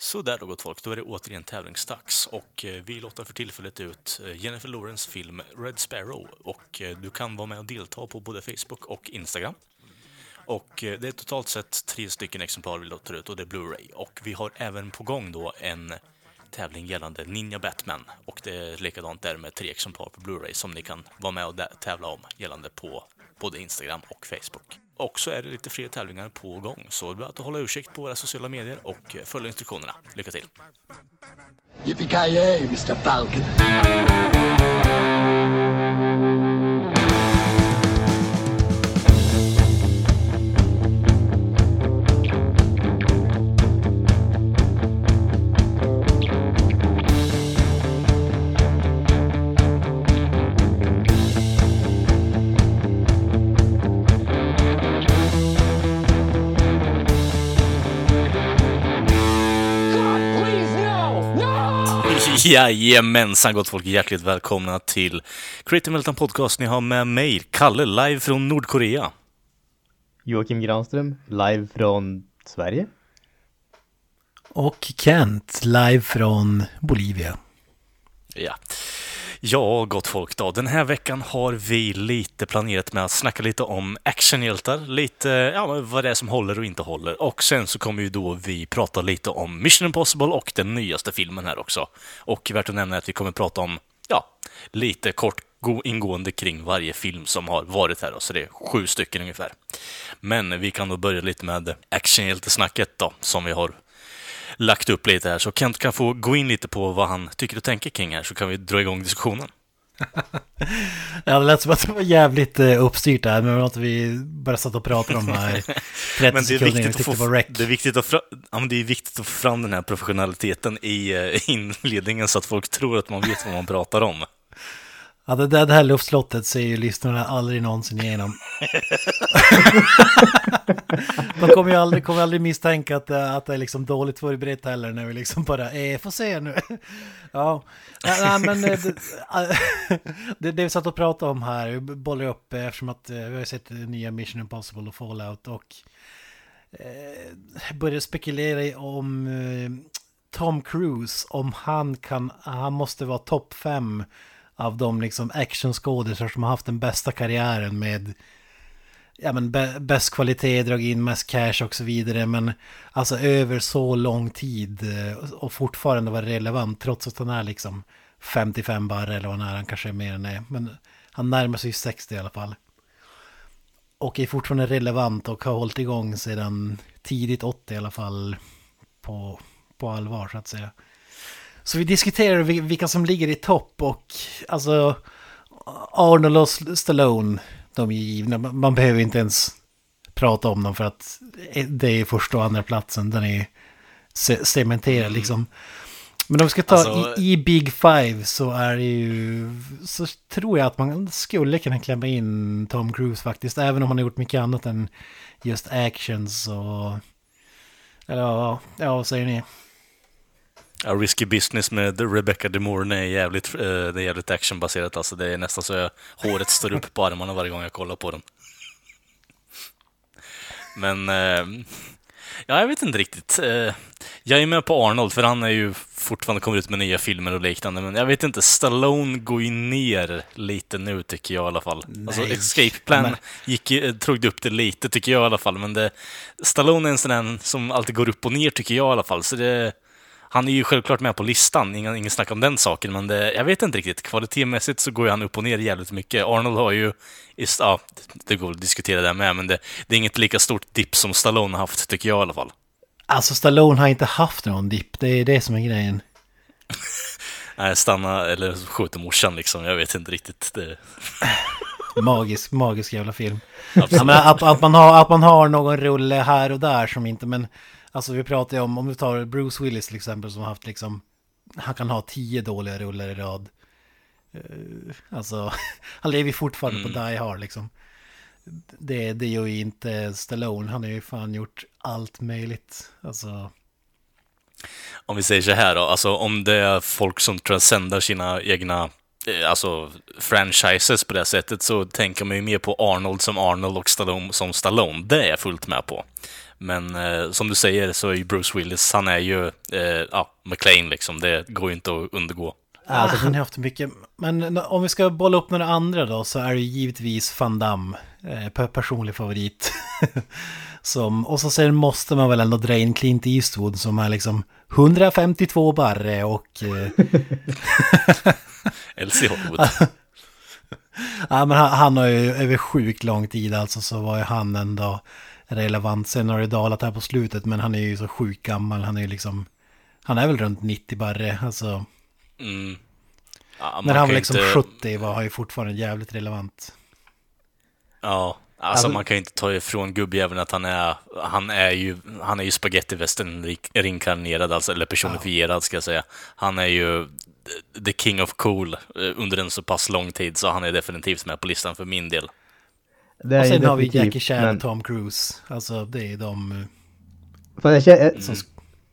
Så där då gott folk, då är det återigen tävlingsdags och eh, vi lottar för tillfället ut eh, Jennifer Lawrence film Red Sparrow och eh, du kan vara med och delta på både Facebook och Instagram. Och det är totalt sett tre stycken exemplar vi lottar ut och det är Blu-ray. Och vi har även på gång då en tävling gällande Ninja Batman och det är likadant där med tre exemplar på Blu-ray som ni kan vara med och tävla om gällande på både Instagram och Facebook. Och så är det lite fler tävlingar på gång, så det är att hålla ursäkt på våra sociala medier och eh, följa instruktionerna. Lycka till! Yippee-ki-yay, Mr Falcon! Jajamensan gott folk, hjärtligt välkomna till Creative Meltdown Podcast. Ni har med mig, Kalle, live från Nordkorea. Joakim Granström, live från Sverige. Och Kent, live från Bolivia. Ja. Ja, gott folk då. Den här veckan har vi lite planerat med att snacka lite om actionhjältar, lite ja, vad det är som håller och inte håller. Och sen så kommer ju då vi prata lite om Mission Impossible och den nyaste filmen här också. Och värt att nämna att vi kommer prata om, ja, lite kort ingående kring varje film som har varit här. Då, så det är sju stycken ungefär. Men vi kan då börja lite med actionhjältesnacket då, som vi har lagt upp lite här. Så Kent kan få gå in lite på vad han tycker och tänker kring här, så kan vi dra igång diskussionen. ja, det lät som att det var jävligt uh, uppstyrt där, men att vi bara satt och pratade om här 30 men det är viktigt att få, det, var det, är viktigt att fra, ja, men det är viktigt att få fram den här professionaliteten i uh, inledningen så att folk tror att man vet vad man pratar om. Ja, det, det här luftslottet ser ju lyssnarna aldrig någonsin igenom. De kommer ju aldrig, kommer aldrig misstänka att, att det är liksom dåligt förberett heller när vi liksom bara, eh, får se nu. Ja, nej men eh, det, det, det vi satt och pratade om här, bollar upp eh, eftersom att eh, vi har sett nya Mission Impossible och Fallout och eh, började spekulera om eh, Tom Cruise, om han kan, han måste vara topp fem av de liksom actionskådisar som har haft den bästa karriären med ja, men bäst kvalitet, dragit in mest cash och så vidare. Men alltså över så lång tid eh, och fortfarande vara relevant trots att han är liksom 55 barre eller vad han är, han kanske är mer än det. Men han närmar sig 60 i alla fall. Och är fortfarande relevant och har hållit igång sedan tidigt 80 i alla fall på, på allvar så att säga. Så vi diskuterar vilka som ligger i topp och alltså Arnold och Stallone, de är givna. Man behöver inte ens prata om dem för att det är första och andra platsen. Den är cementerad mm. liksom. Men om vi ska ta alltså, i, i, Big Five så är det ju... Så tror jag att man skulle kunna klämma in Tom Cruise faktiskt. Även om han har gjort mycket annat än just actions och... Eller ja, ja vad säger ni? Ja, Risky Business med Rebecca De Mornay är jävligt, eh, det är jävligt actionbaserat. Alltså, det är nästan så jag, håret står upp på armarna varje gång jag kollar på den. Men, eh, ja, jag vet inte riktigt. Eh, jag är med på Arnold, för han är ju fortfarande kommer ut med nya filmer och liknande, men jag vet inte, Stallone går ju ner lite nu tycker jag i alla fall. Nej. Alltså Escape Plan gick, drog upp det lite tycker jag i alla fall, men det, Stallone är en sån där som alltid går upp och ner tycker jag i alla fall, så det han är ju självklart med på listan, ingen, ingen snack om den saken, men det, jag vet inte riktigt. Kvalitetsmässigt så går ju han upp och ner jävligt mycket. Arnold har ju, just, ja, det går att diskutera det med, men det, det är inget lika stort dipp som Stallone har haft, tycker jag i alla fall. Alltså Stallone har inte haft någon dipp, det är det som är grejen. Nej, stanna eller skjuter morsan liksom, jag vet inte riktigt. Det... magisk, magisk jävla film. Ja, att, att, man har, att man har någon rulle här och där som inte, men Alltså vi pratar ju om, om vi tar Bruce Willis till exempel som har haft liksom, han kan ha tio dåliga rullar i rad. Uh, alltså, han lever ju fortfarande mm. på Die Hard liksom. Det, det gör ju inte Stallone, han har ju fan gjort allt möjligt. Alltså... Om vi säger så här då, alltså om det är folk som transcendar sina egna eh, alltså franchises på det sättet så tänker man ju mer på Arnold som Arnold och Stallone som Stallone. Det är jag fullt med på. Men eh, som du säger så är ju Bruce Willis, han är ju, eh, ja, McLean liksom. Det går ju inte att undergå. Alltså, han har haft mycket, men om vi ska bolla upp några andra då så är det givetvis Van Damme, eh, personlig favorit. som, och så sen måste man väl ändå dra in Clint Eastwood som är liksom 152 barre och... Eh, Elsie Hollywood. ja, men han, han har ju över sjukt lång tid alltså så var ju han ändå relevant. Sen har det dalat här på slutet men han är ju så sjukt gammal. Han är ju liksom... Han är väl runt 90 barre, alltså... Mm. Ja, När han var liksom inte... 70 var han ju fortfarande jävligt relevant. Ja, alltså, alltså man kan ju inte ta ifrån gubbjäveln att han är, han är ju, han är ju spagettivästern reinkarnerad, alltså, eller personifierad ja. ska jag säga. Han är ju the king of cool eh, under en så pass lång tid, så han är definitivt med på listan för min del. Och sen har vi Jackie Chan men... och Tom Cruise. Alltså det är de... Eh, för, känner, mm.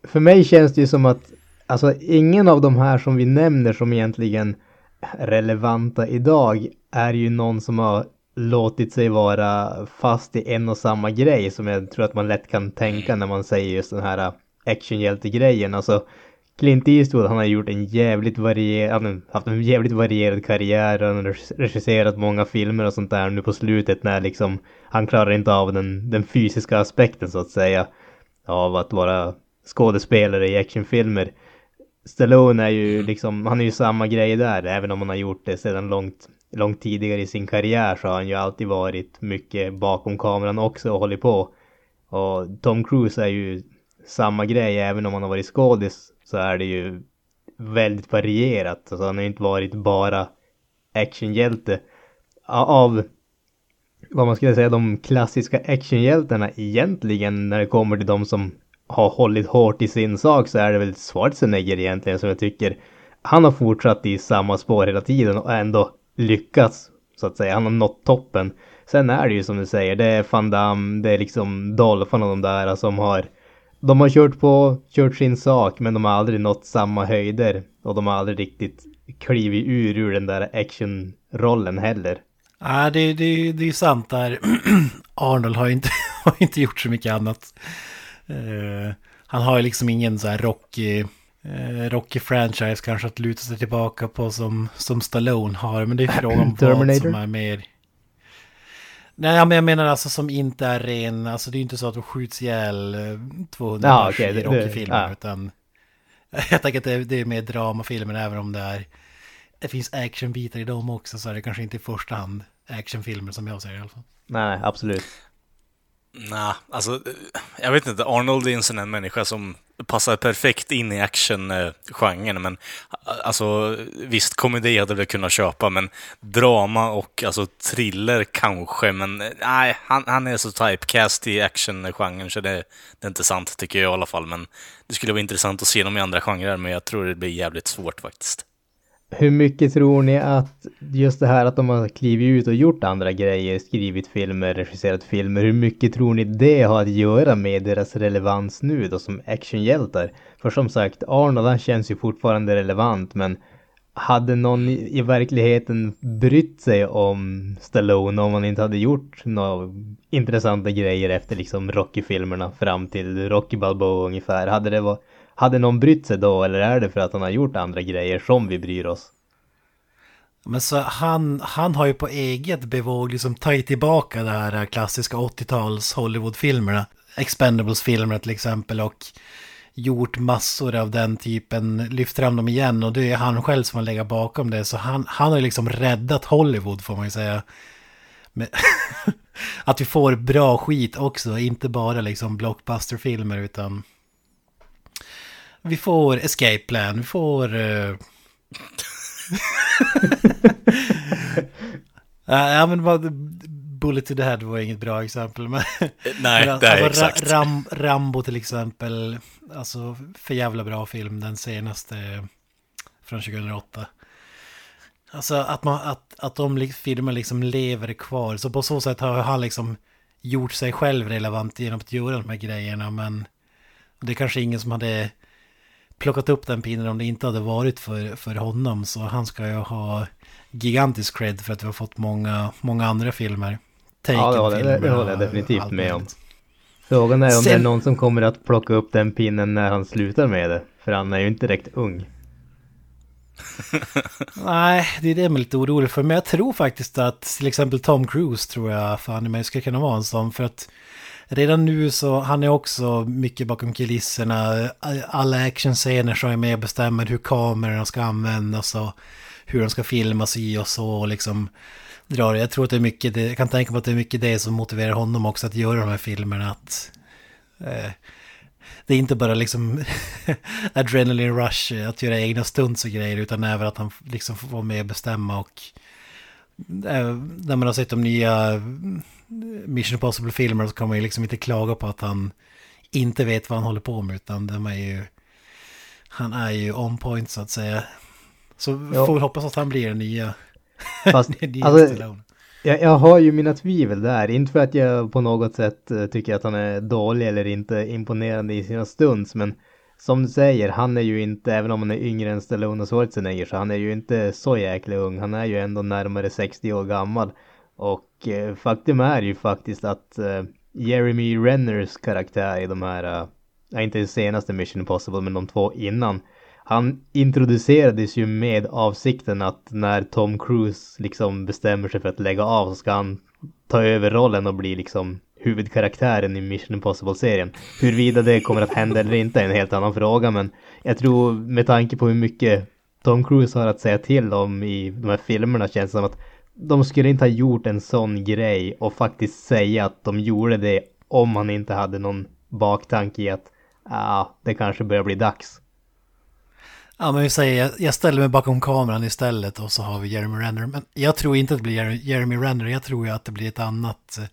för mig känns det ju som att Alltså ingen av de här som vi nämner som egentligen relevanta idag är ju någon som har låtit sig vara fast i en och samma grej som jag tror att man lätt kan tänka när man säger just den här actionhjälte-grejen. Alltså Clint Eastwood han har gjort en jävligt varierad, haft en jävligt varierad karriär, han har regisserat många filmer och sånt där nu på slutet när liksom han klarar inte av den, den fysiska aspekten så att säga av att vara skådespelare i actionfilmer. Stallone är ju mm. liksom, han är ju samma grej där, även om han har gjort det sedan långt, långt tidigare i sin karriär så har han ju alltid varit mycket bakom kameran också och hållit på. Och Tom Cruise är ju samma grej, även om han har varit skådis så är det ju väldigt varierat. Alltså han har inte varit bara actionhjälte. Av vad man skulle säga de klassiska actionhjältarna egentligen när det kommer till de som har hållit hårt i sin sak så är det väl Schwarzenegger egentligen som jag tycker han har fortsatt i samma spår hela tiden och ändå lyckats så att säga. Han har nått toppen. Sen är det ju som du säger, det är Van Damme, det är liksom Dolphin och de där som har de har kört på, kört sin sak men de har aldrig nått samma höjder och de har aldrig riktigt klivit ur ur den där actionrollen heller. Nej, det, det, det är sant där. Arnold har inte, har inte gjort så mycket annat. Uh, han har ju liksom ingen så här Rocky, uh, Rocky franchise kanske att luta sig tillbaka på som, som Stallone har. Men det är frågan på vad som är mer... Nej, men jag menar alltså som inte är ren, alltså det är inte så att de skjuts ihjäl 200 ja, okay, i Rocky-filmer, ja. utan jag tänker att det, det är mer dramafilmer, även om det är, det finns actionbitar i dem också, så är det kanske inte i första hand actionfilmer som jag ser i alla fall. Nej, absolut. Nej, alltså jag vet inte. Arnold är en sån här människa som passar perfekt in i actiongenren, men alltså visst, komedi hade vi kunnat köpa, men drama och alltså thriller kanske, men nej, han, han är så typecast i actiongenren så det, det är inte sant tycker jag i alla fall, men det skulle vara intressant att se dem i andra genrer, men jag tror det blir jävligt svårt faktiskt. Hur mycket tror ni att just det här att de har klivit ut och gjort andra grejer, skrivit filmer, regisserat filmer, hur mycket tror ni det har att göra med deras relevans nu då som actionhjältar? För som sagt, Arnold han känns ju fortfarande relevant men hade någon i, verkligheten brytt sig om Stallone om han inte hade gjort några intressanta grejer efter liksom Rocky-filmerna fram till Rocky Balboa ungefär? Hade det varit hade någon brytt sig då eller är det för att han har gjort andra grejer som vi bryr oss? Men så han, han har ju på eget bevåg liksom tagit tillbaka det här klassiska 80-tals Hollywood-filmerna. Expendables-filmerna till exempel och gjort massor av den typen, lyft fram dem igen och det är han själv som har legat bakom det. Så han, han har liksom räddat Hollywood får man ju säga. Men att vi får bra skit också, inte bara liksom blockbusterfilmer utan vi får Escape Plan, vi får... Uh... ja men vad... Bullet to the Head var inget bra exempel. Men, Nej, men, det är alltså, exakt. Ram, Rambo till exempel. Alltså för jävla bra film, den senaste från 2008. Alltså att, man, att, att de filmer liksom lever kvar. Så på så sätt har han liksom gjort sig själv relevant genom att göra de här grejerna. Men det är kanske ingen som hade plockat upp den pinnen om det inte hade varit för, för honom. Så han ska ju ha gigantisk cred för att vi har fått många, många andra filmer. Taken ja, det, det, det håller jag definitivt med om. Frågan är om det är Sen- någon som kommer att plocka upp den pinnen när han slutar med det. För han är ju inte direkt ung. Nej, det är det jag är lite orolig för. Men jag tror faktiskt att till exempel Tom Cruise tror jag fan i mig ska kunna vara en sån. För att redan nu så, han är också mycket bakom kulisserna. Alla actionscener så är med och bestämmer hur kamerorna ska användas och hur de ska filmas i och så. Och liksom drar. Jag tror att det är mycket, det, jag kan tänka mig att det är mycket det som motiverar honom också att göra de här filmerna. Att, eh, det är inte bara liksom adrenaline rush, att göra egna stunts och grejer, utan även att han liksom får vara med och bestämma och eh, när man har sett de nya Mission Impossible-filmerna så kan man ju liksom inte klaga på att han inte vet vad han håller på med, utan de är ju, han är ju on point så att säga. Så Ja. får vi hoppas att han blir den nya, Fast, nya alltså, Stallone. jag, jag har ju mina tvivel där. Inte för att jag på något sätt eh, tycker att han är dålig eller inte imponerande i sina stunts. Men som du säger, han är ju inte, även om han är yngre än Stallone och Schwarzenegger, så han är ju inte så jäkla ung. Han är ju ändå närmare 60 år gammal. Och eh, faktum är ju faktiskt att eh, Jeremy Renners karaktär i de här, eh, inte den senaste Mission Impossible, men de två innan. Han introducerades ju med avsikten att när Tom Cruise liksom bestämmer sig för att lägga av så ska han ta över rollen och bli liksom huvudkaraktären i Mission Impossible-serien. Huruvida det kommer att hända eller inte är en helt annan fråga men jag tror med tanke på hur mycket Tom Cruise har att säga till om i de här filmerna känns det som att de skulle inte ha gjort en sån grej och faktiskt säga att de gjorde det om han inte hade någon baktanke i att ah, det kanske börjar bli dags. Ja, men vi säger, jag- ställer mig bakom kameran istället och så har vi Jeremy Renner. Men jag tror inte att det blir Jeremy Renner, jag tror ju att det blir ett annat, eh,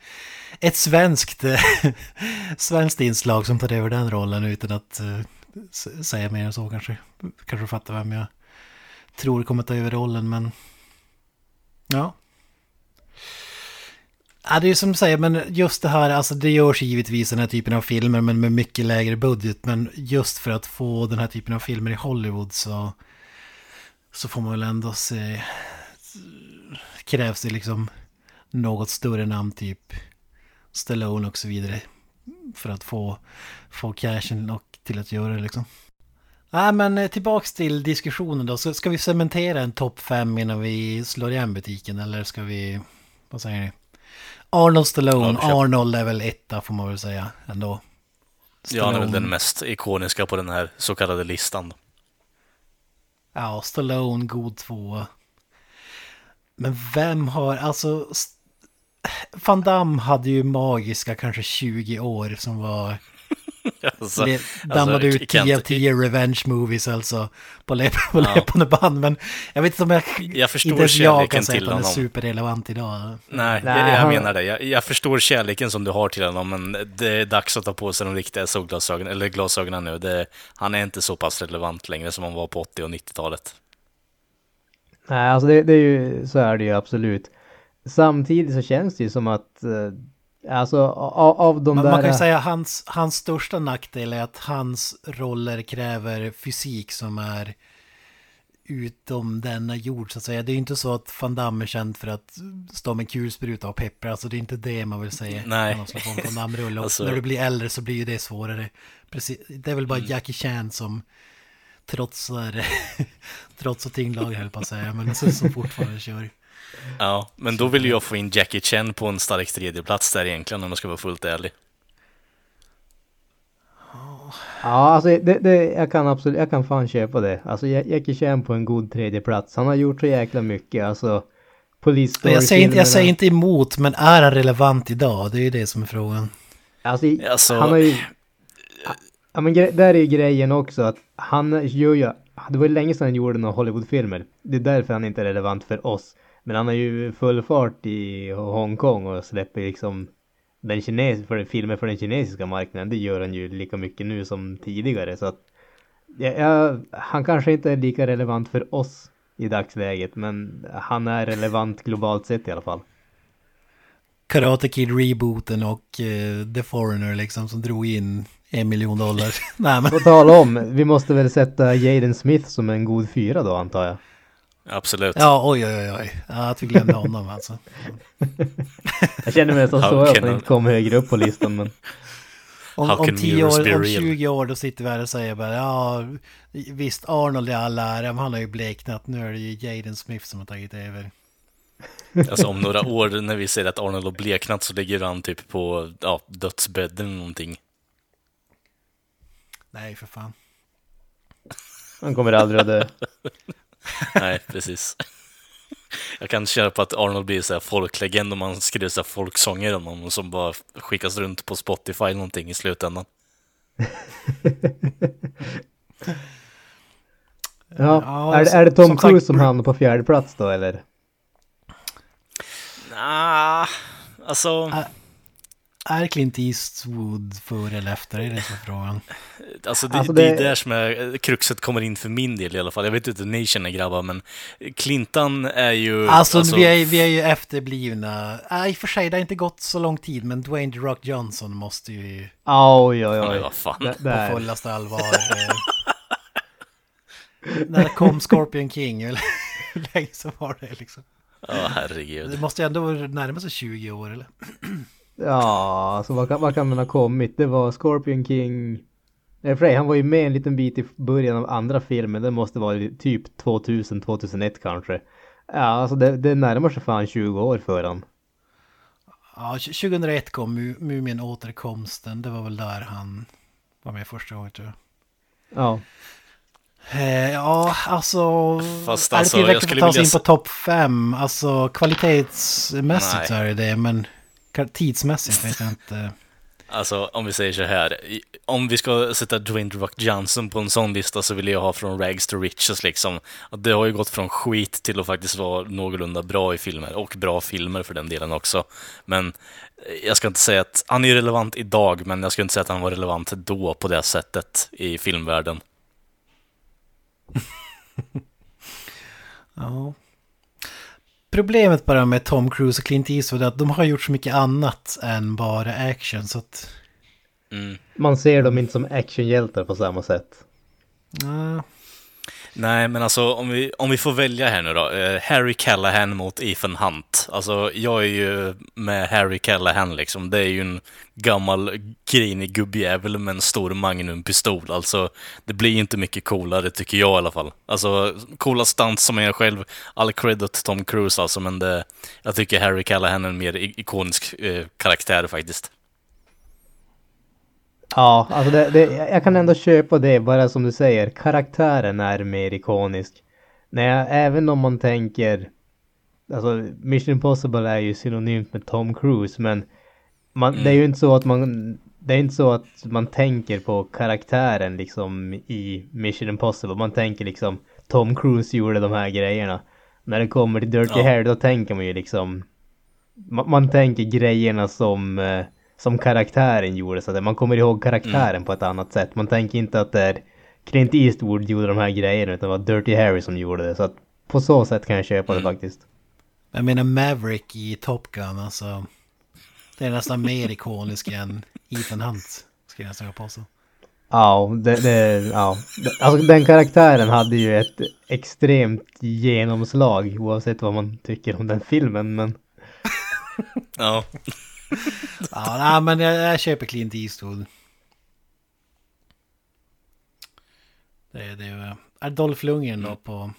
ett svenskt, eh, svenskt inslag som tar över den rollen utan att eh, säga mer än så kanske. Kanske fattar vem jag tror kommer ta över rollen, men ja. Ja, det är som du säger, men just det här, alltså det görs givetvis den här typen av filmer, men med mycket lägre budget. Men just för att få den här typen av filmer i Hollywood så, så får man väl ändå se, krävs det liksom något större namn, typ Stallone och så vidare. För att få, få cashen och till att göra det liksom. Nej, men eh, tillbaks till diskussionen då. Så ska vi cementera en topp fem innan vi slår igen butiken? Eller ska vi, vad säger ni? Arnold Stallone, Ja. Arnold är väl etta får man väl säga ändå. Ja, han är väl Stallone- den mest ikoniska på den här så kallade listan. Ja, Stallone, god tvåa. Men vem har, alltså... Van Damme hade ju magiska kanske 20 år som var... Alltså, le- dammade ut Kent- 10 av 10 revenge movies alltså. På, lep, på Ja. löpande band. Men jag vet inte om jag... Jag förstår inte ens jag kärleken kan säga till att han är superrelevant idag. Nej, Nej, jag, jag menar det. Jag, jag förstår kärleken som du har till honom, men det är dags att ta på sig de riktiga solglasögonen, eller glasögonen nu. Det, han är inte så pass relevant längre som han var på 80 och 90-talet. Nej, alltså det, det är ju, så är det ju absolut. Samtidigt så känns det ju som att, eh, alltså av, av de Man, där... man kan ju säga att hans, hans största nackdel är att hans roller kräver fysik som är utom denna jord så att säga. Det är ju inte så att Van Damme är känd för att stå med kulspruta och peppra. Alltså det är inte det man vill säga. Nej. när man Van. Och Alltså- när du blir äldre så blir ju det svårare. Precis, det är väl bara Jackie Chan som trotsar, trotsar tyngdlager höll på att säga. Men som, som fortfarande kör. Ja, men då vill jag få in Jackie Chan på en stark tredjeplats där egentligen, om jag ska vara fullt ärlig. Ja, alltså det, det, jag kan absolut, jag kan fan köpa det. Alltså Ja- Jackie Chan på en god tredje plats. Han har gjort så jäkla mycket, alltså. Men jag, säger inte, jag säger inte emot, men är han relevant idag? Det är ju det som är frågan. Alltså, Alltså- han har ju... Ja men där är ju grejen också att han gör ju... Det var ju länge sedan han gjorde några Hollywoodfilmer. Det är därför han inte är relevant för oss. Men han har ju full fart i Hongkong och släpper liksom den kines för filmer för den kinesiska marknaden. Det gör han ju lika mycket nu som tidigare. Så att ja, ja, han kanske inte är lika relevant för oss i dagsläget. Men han är relevant globalt sett i alla fall. Karate Kid-rebooten och eh, The Foreigner liksom som drog in en miljon dollar. Nej men På tal om, vi måste väl sätta Jaden Smith som en god fyra då antar jag. Absolut. ja, oj oj oj. oj. Ja, att vi glömde honom alltså. Jag känner mig nästan så att han inte kom högre upp på listan men... Om, om can 10 mirrors år, om real? 20 år då sitter vi här och säger bara ja visst Arnold i all ära men han har ju bleknat nu är det ju Jaden Smith som har tagit över. Alltså om några år när vi ser att Arnold har bleknat så ligger han typ på ja, dödsbädden eller någonting. Nej för fan. Han kommer aldrig att dö. Nej, precis. Jag kan köpa att Arnold blir så här folklegend om man skriver så här folksånger om honom som bara skickas runt på Spotify eller någonting i slutändan. Ja, Ja, är, det- är det Tom som sagt, Cruise som hamnar på fjärde plats då eller? Nah, alltså, Ä- Är Clint Eastwood före eller efter? Är det så frågan? alltså, det, Alltså det det- är där som är, kruxet kommer in för min del i alla fall. Jag vet inte hur ni känner grabbar, men Clintan är ju... Alltså, vi, är, vi är ju efterblivna. Äh, I och för sig, det har inte gått så lång tid, men Dwayne The Rock Johnson måste ju Oj, oj, Oj, vad fan. Det- på där. fullaste allvar. eh, När kom Scorpion King? Eller hur länge så var det liksom? Ja, herregud. Det måste ju ändå vara närma sig 20 år eller? Ja, alltså vad kan, vad kan man ha kommit? Det var Scorpion King. Nej, för sig, han var ju med en liten bit i början av andra filmen. Det måste vara typ 2000, 2001 kanske. Ja, alltså det, det närmar sig fan 20 år för han. Ja, 2001 kom Mu- Mumien återkomsten. Det var väl där han var med första gången tror jag. Ja. Eh, ja, alltså... Fast är alltså, det jag tillräckligt för skulle att ta sig vilja in på topp 5? Alltså kvalitetsmässigt Nej. så är det det, men tidsmässigt vet jag inte. Alltså, om vi säger så här. Om vi ska sätta Dwayne The Rock Johnson på en sån lista så vill jag ha från rags to riches liksom. Det har ju gått från skit till att faktiskt vara någorlunda bra i filmer. Och bra filmer för den delen också. Men eh, jag ska inte säga att han är relevant idag, men jag ska inte säga att han var relevant då på det sättet i filmvärlden. Ja. Problemet bara med Tom Cruise och Clint Eastwood är att de har gjort så mycket annat än bara action. Så att... Mm. Man ser dem inte som actionhjältar på samma sätt. Ja, Nej, men alltså om vi, om vi får välja här nu då. Eh, Harry Callahan mot Ethan Hunt. Alltså, jag är ju med Harry Callahan liksom. Det är ju en gammal grinig gubbjävel med en stor magnumpistol. Alltså, det blir inte mycket coolare tycker jag i alla fall. Alltså, coola stunts som jag själv. All credit Tom Cruise alltså, men det, jag tycker Harry Callahan är en mer ikonisk eh, karaktär faktiskt. Ja, alltså det, det, jag kan ändå köpa det, bara som du säger, karaktären är mer ikonisk. Nej, även om man tänker, alltså Mission Impossible är ju synonymt med Tom Cruise, men man, det är ju inte så att man, det är inte så att man tänker på karaktären liksom i Mission Impossible, man tänker liksom Tom Cruise gjorde de här grejerna. När det kommer till Dirty Ja. Harry, då tänker man ju liksom, man, man tänker grejerna som eh, som karaktären gjorde, så att man kommer ihåg karaktären på ett annat sätt. Man tänker inte att det är Clint Eastwood gjorde de här grejerna, utan det var Dirty Harry som gjorde det. Så att på så sätt kan jag köpa det faktiskt. jag menar Maverick i Top Gun, alltså. Det är nästan mer ikonisk än Ethan Hunt, skulle jag nästan vilja påstå. Ja, det, det, ja. Alltså den karaktären hade ju ett extremt genomslag oavsett vad man tycker om den filmen. Men Ja, Ja, nej, men jag, jag köper Clint Eastwood. Det är det. är- Är Dolph Lundgren då på...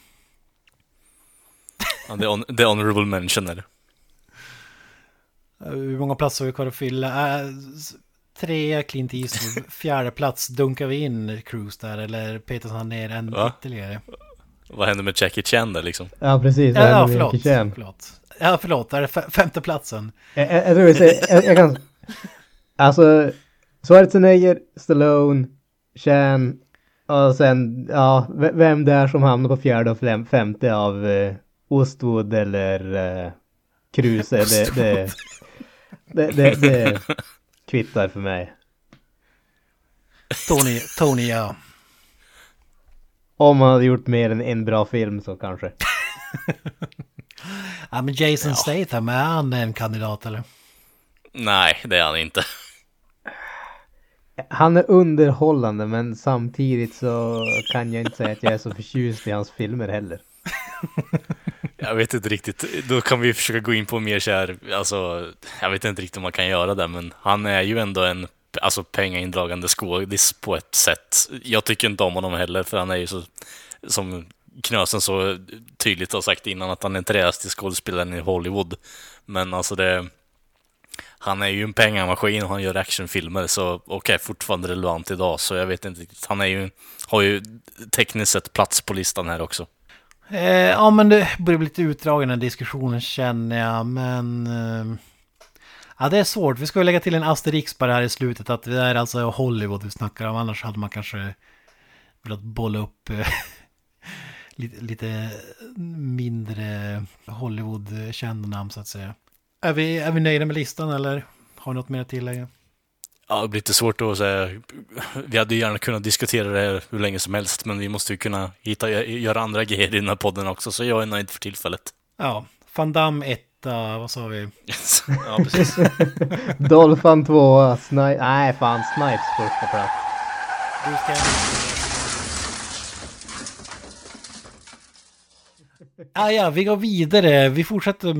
ja det, är on, det är honorable mention är det. eh, Hur många platser har vi kvar att fylla? Äh, Trea Clint Eastwood, fjärde plats dunkar vi in Cruise där eller petar han ner en Va? ytterligare? Vad händer med Jackie Chan där liksom? ja, precis. Ja, ja förlåt, förlåt. Ja, förlåt, är det fe- femte platsen? Jag, jag, jag jag, jag kan... Alltså, Schwarzenegger, Stallone, Chan och sen, ja, vem det är som hamnar på fjärde och fem, femte av eh, Ostwood eller eh, Kruse, det, det, det, det, det kvittar för mig. Tony, Tony ja. Om man hade gjort mer än en bra film så kanske. Ja, men Jason Statham, är han en kandidat eller? Nej, det är han inte. Han är underhållande men samtidigt så kan jag inte säga att jag är så förtjust i hans filmer heller. Jag vet inte riktigt. Då kan vi försöka gå in på mer så här, alltså, jag vet inte riktigt om man kan göra det, men han är ju ändå en alltså pengaindragande skådis på ett sätt. Jag tycker inte om honom heller, för han är ju så, som Knösen så tydligt har sagt innan, att han är inte till skådespelaren i Hollywood. Men alltså det... Han är ju en pengamaskin och han gör actionfilmer, så okej, okay, fortfarande relevant idag, så jag vet inte riktigt. Han är ju, har ju tekniskt sett plats på listan här också. Eh, ja, men det börjar bli lite utdragen den diskussionen känner jag, men... Eh, ja, det är svårt. Vi ska ju lägga till en asterix bara här i slutet, att det är alltså Hollywood vi snackar om, annars hade man kanske velat bolla upp eh, lite, lite mindre Hollywood-kända namn så att säga. Är vi, är vi nöjda med listan eller har ni något mer att tillägga? Ja, det blir lite svårt att säga. Vi hade ju gärna kunnat diskutera det här hur länge som helst, men vi måste ju kunna hitta, göra andra grejer i den här podden också, så jag är nöjd för tillfället. Ja, Van Damme etta, vad sa vi? ja, precis. Dolphin tvåa, Snipes, nej fan, Snipes första plats. Du ska... Ah, ja, vi går vidare. Vi fortsätter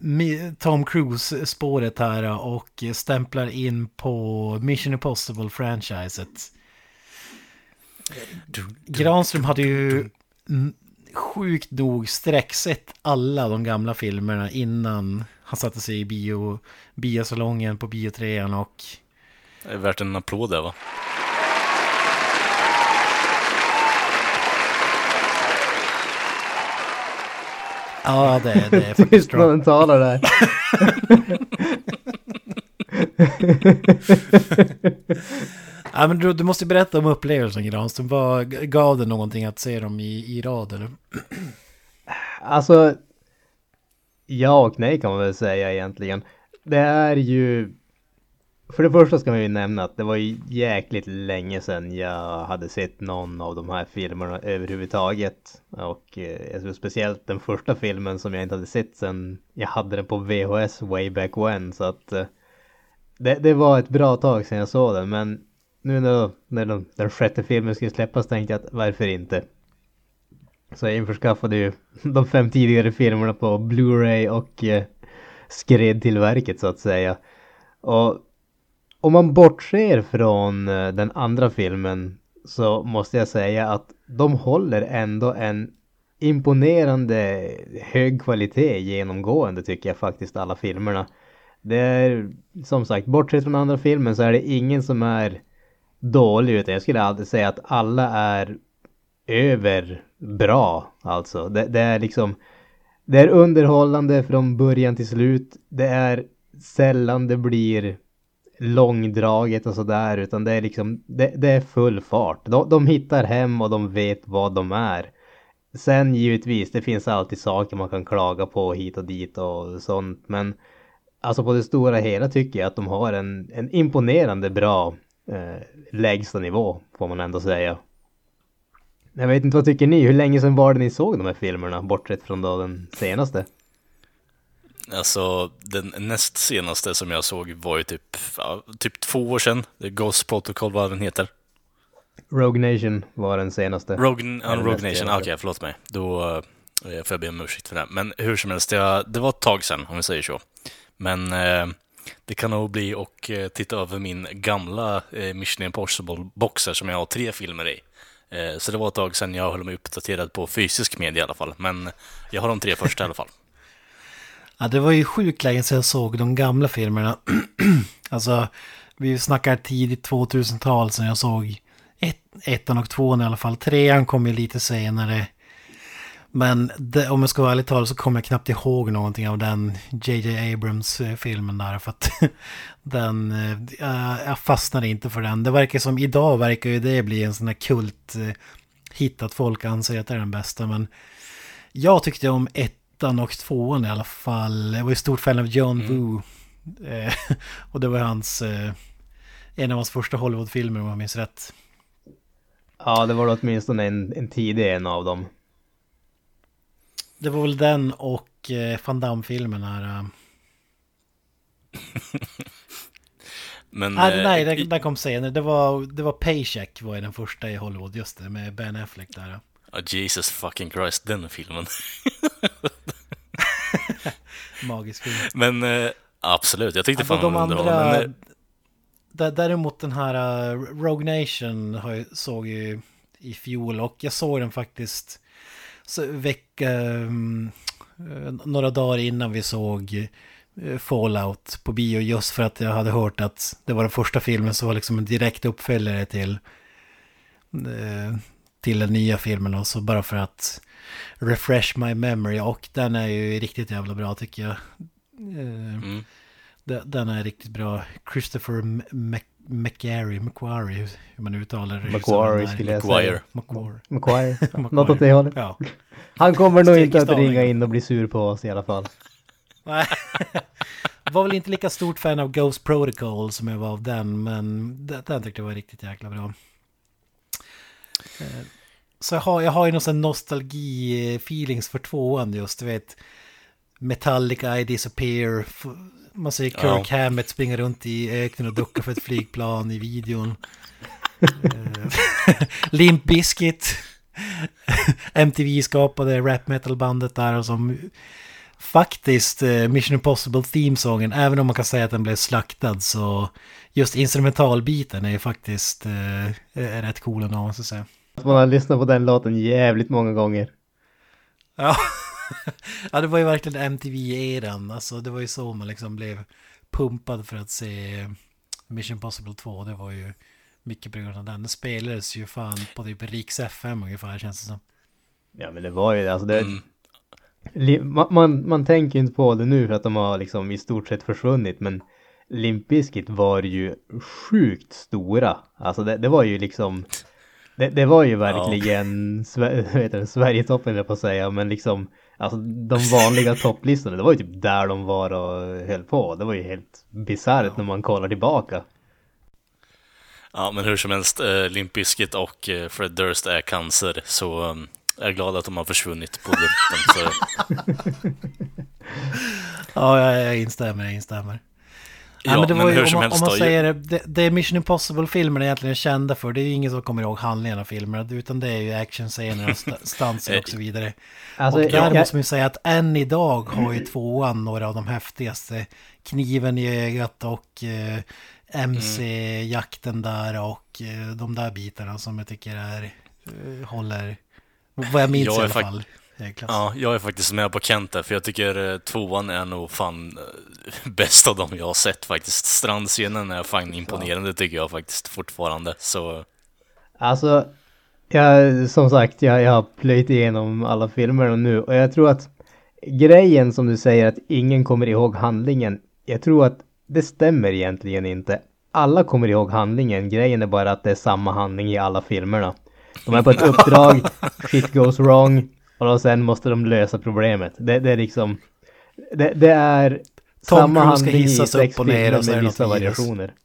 med Tom Cruise-spåret här och stämplar in på Mission Impossible-franchiset. Granström hade ju sjukt nog sträcksett alla de gamla filmerna innan han satte sig i bio, biosalongen på biotrean och... Det är värt en applåd där va? Ja, det, det är faktiskt Tystnaden talar där. ja, men du, du måste berätta om upplevelsen Granström. Vad gav det någonting att se dem i, i rad eller? Alltså, ja och nej kan man väl säga egentligen. Det är ju för det första ska man ju nämna att det var ju jäkligt länge sedan jag hade sett någon av de här filmerna överhuvudtaget. Och eh, speciellt den första filmen som jag inte hade sett sedan jag hade den på VHS way back when. Så att eh, det, det var ett bra tag sedan jag såg den. Men nu när, när den, den sjätte filmen skulle släppas tänkte jag att varför inte? Så jag införskaffade ju de fem tidigare filmerna på Blu-ray och eh, skred till verket så att säga. Och om man bortser från eh, den andra filmen så måste jag säga att de håller ändå en imponerande hög kvalitet genomgående tycker jag faktiskt alla filmerna. Det är som sagt, bortsett från andra filmen så är det ingen som är dålig utan jag skulle aldrig säga att alla är över bra alltså. Det, det är liksom det är underhållande från början till slut. Det är sällan det blir långdraget och sådär utan det är liksom det, det är full fart. De, de hittar hem och de vet vad de är. Sen givetvis, det finns alltid saker man kan klaga på hit och dit och sånt men alltså på det stora hela tycker jag att de har en, en imponerande bra eh, lägsta nivå får man ändå säga. Jag vet inte, vad tycker ni? Hur länge sedan var det ni såg de här filmerna bortsett från då den senaste? Alltså, den näst senaste som jag såg var ju typ, typ två år sedan. The Ghost Protocol, vad den heter. Rogue Nation var den senaste. Rogue, ja, Rogue Nation, okej, okay, förlåt mig. Då eh, får jag be om ursäkt för det. Men hur som helst, det, det var ett tag sedan, om vi säger så. Men eh, det kan nog bli och eh, titta över min gamla eh, Mission Impossible-boxer som jag har tre filmer i. Eh, så det var ett tag sedan jag höll mig uppdaterad på fysisk media i alla fall. Men jag har de tre första i alla fall. Ja, det var ju sjukt länge sedan jag såg de gamla filmerna. alltså, vi snackar tidigt 2000-tal sedan jag såg ett, ettan och tvåan i alla fall. Trean kom ju lite senare. Men det, om jag ska vara ärlig talad så kommer jag knappt ihåg någonting av den JJ Abrams-filmen där. För att den, äh, jag fastnade inte för den. Det verkar som, idag verkar ju det bli en sån här kult äh, hit att folk anser att det är den bästa. Men jag tyckte om ett ettan och tvåan i alla fall. Jag var ju stort fan av John mm. Woo. Eh, och det var hans... Eh, en av hans första Hollywoodfilmer om jag minns rätt. Ja, det var åtminstone en, en tidig en av dem. Det var väl den och eh, Van Damme-filmen här. Eh. Men, ah, nej, den, den kom senare. Det var, det var Paycheck var den första i Hollywood, just det, med Ben Affleck där. Oh, Jesus fucking Christ, den filmen. Magisk film. Men eh, absolut, jag tyckte alltså, fan de andra... Men, däremot den här uh, Rogue Nation har jag, såg ju i fjol och jag såg den faktiskt så, vecka, um, några dagar innan vi såg Fallout på bio just för att jag hade hört att det var den första filmen som var liksom en direkt uppföljare till till den nya filmen och så bara för att refresh my memory och den är ju riktigt jävla bra tycker jag. Mm. Den är riktigt bra. Christopher McQuarrie, McQuarrie, hur man uttalar det. McQuarrie skulle jag säga. McQuarrie. McQuarrie. Något åt det hållet. Ja. Han kommer nog inte att ringa in och bli sur på oss i alla fall. Nej. var väl inte lika stort fan av Ghost Protocol som jag var av den, men den tyckte jag var riktigt jäkla bra. Eh, så jag har, jag har ju någon sån nostalgi-feelings för tvåan just, du vet. Metallica, I Disappear, man ser Kirk ja. Hammett springa runt i öknen och ducka för ett flygplan i videon. Eh, Limp Bizkit. MTV skapade rap metal-bandet där och som faktiskt eh, Mission Impossible Theme-sången, även om man kan säga att den blev slaktad så just instrumentalbiten är ju faktiskt är rätt cool ändå, måste jag säga. Man har lyssnat på den låten jävligt många gånger. Ja. ja, det var ju verkligen MTV-eran. Alltså det var ju så man liksom blev pumpad för att se Mission Possible 2. Det var ju mycket på grund av den. Den spelades ju fan på typ Riks FM ungefär känns det som. Ja men det var ju alltså det. Mm. Man, man, man tänker inte på det nu för att de har liksom i stort sett försvunnit men Limp Bizkit var ju sjukt stora. Alltså det, det var ju liksom det, det var ju verkligen ja. Sver Sverigetoppen jag på att säga men liksom Alltså de vanliga topplistorna, det var ju typ där de var och höll på. Det var ju helt bisarrt ja. när man kollar tillbaka. Ja, men hur som helst, eh, Limp Bizkit och eh, Fred Durst är cancer, så um, jag är glad att de har försvunnit på. Så... ja, jag, jag instämmer, jag instämmer. Ja, men det var men ju, om, man, om man säger det, det Mission Impossible-filmerna egentligen är kända för, det är ju ingen som kommer ihåg handlingen av filmerna, utan det är ju actionscener och stanser och så vidare. Alltså, och där jag, måste man ju säga att än idag har ju tvåan några av de häftigaste. Kniven i ögat och eh, MC-jakten där och eh, de där bitarna som jag tycker är, eh, håller, vad jag minns jag i alla fall. Ja, jag är faktiskt med på Kent där, för jag tycker eh, tvåan är nog fan eh, bäst av dem jag har sett faktiskt. Strandscenen är fan imponerande ja. tycker jag faktiskt fortfarande, så... Alltså, jag, som sagt, jag, jag har plöjt igenom alla filmerna nu och jag tror att grejen som du säger att ingen kommer ihåg handlingen, jag tror att det stämmer egentligen inte. Alla kommer ihåg handlingen, grejen är bara att det är samma handling i alla filmerna. De är på ett uppdrag, shit goes wrong, och sen måste de lösa problemet. Det, det är liksom... Det, det är Tom samma handling i sex upp med vissa variationer.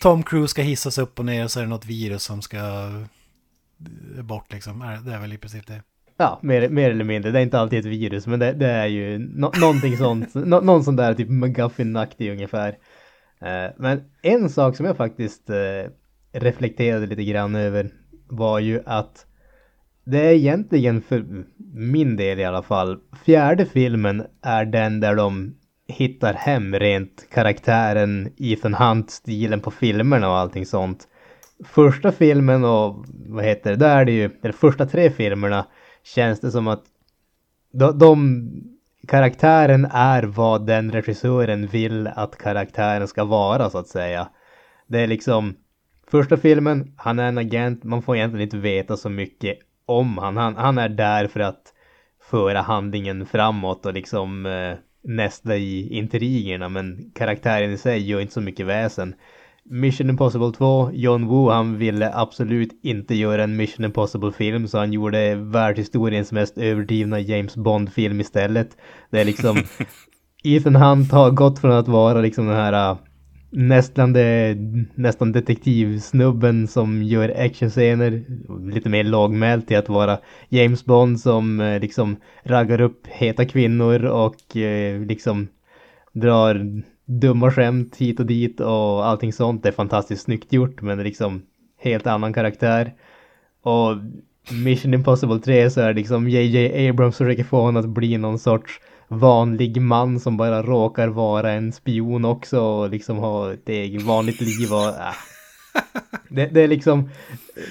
Tom Cruise ska hissas upp och ner och så är det något virus som ska eh, bort liksom. Det är väl i princip det. Ja, mer, mer eller mindre. Det är inte alltid ett virus, men det, det är ju no, någonting sånt. No, någon sån där typ McGuffin-aktig ungefär. Uh, men en sak som jag faktiskt uh, reflekterade lite grann över var ju att det är egentligen för min del i alla fall, fjärde filmen är den där de hittar hem rent karaktären, Ethan Hunt, stilen på filmerna och allting sånt. Första filmen och vad heter det, där är det ju, eller första tre filmerna känns det som att de, de karaktären är vad den regissören vill att karaktären ska vara så att säga. Det är liksom första filmen, han är en agent, man får egentligen inte veta så mycket om han. han. Han är där för att föra handlingen framåt och liksom eh, nästa i intrigerna men karaktären i sig gör inte så mycket väsen. Mission Impossible 2, John Woo han ville absolut inte göra en Mission Impossible-film så han gjorde världshistoriens mest överdrivna James Bond-film istället. Det är liksom Ethan Hunt har gått från att vara liksom den här nästan, det, nästan detektivsnubben som gör actionscener, lite mer lågmäld till att vara James Bond som eh, liksom raggar upp heta kvinnor och eh, liksom drar dumma skämt hit och dit och allting sånt. Det är fantastiskt snyggt gjort men liksom helt annan karaktär. Och Mission Impossible 3 så är det liksom JJ Abrams försöker få honom att bli någon sorts vanlig man som bara råkar vara en spion också och liksom ha ett eget vanligt liv och äh. det, det är liksom,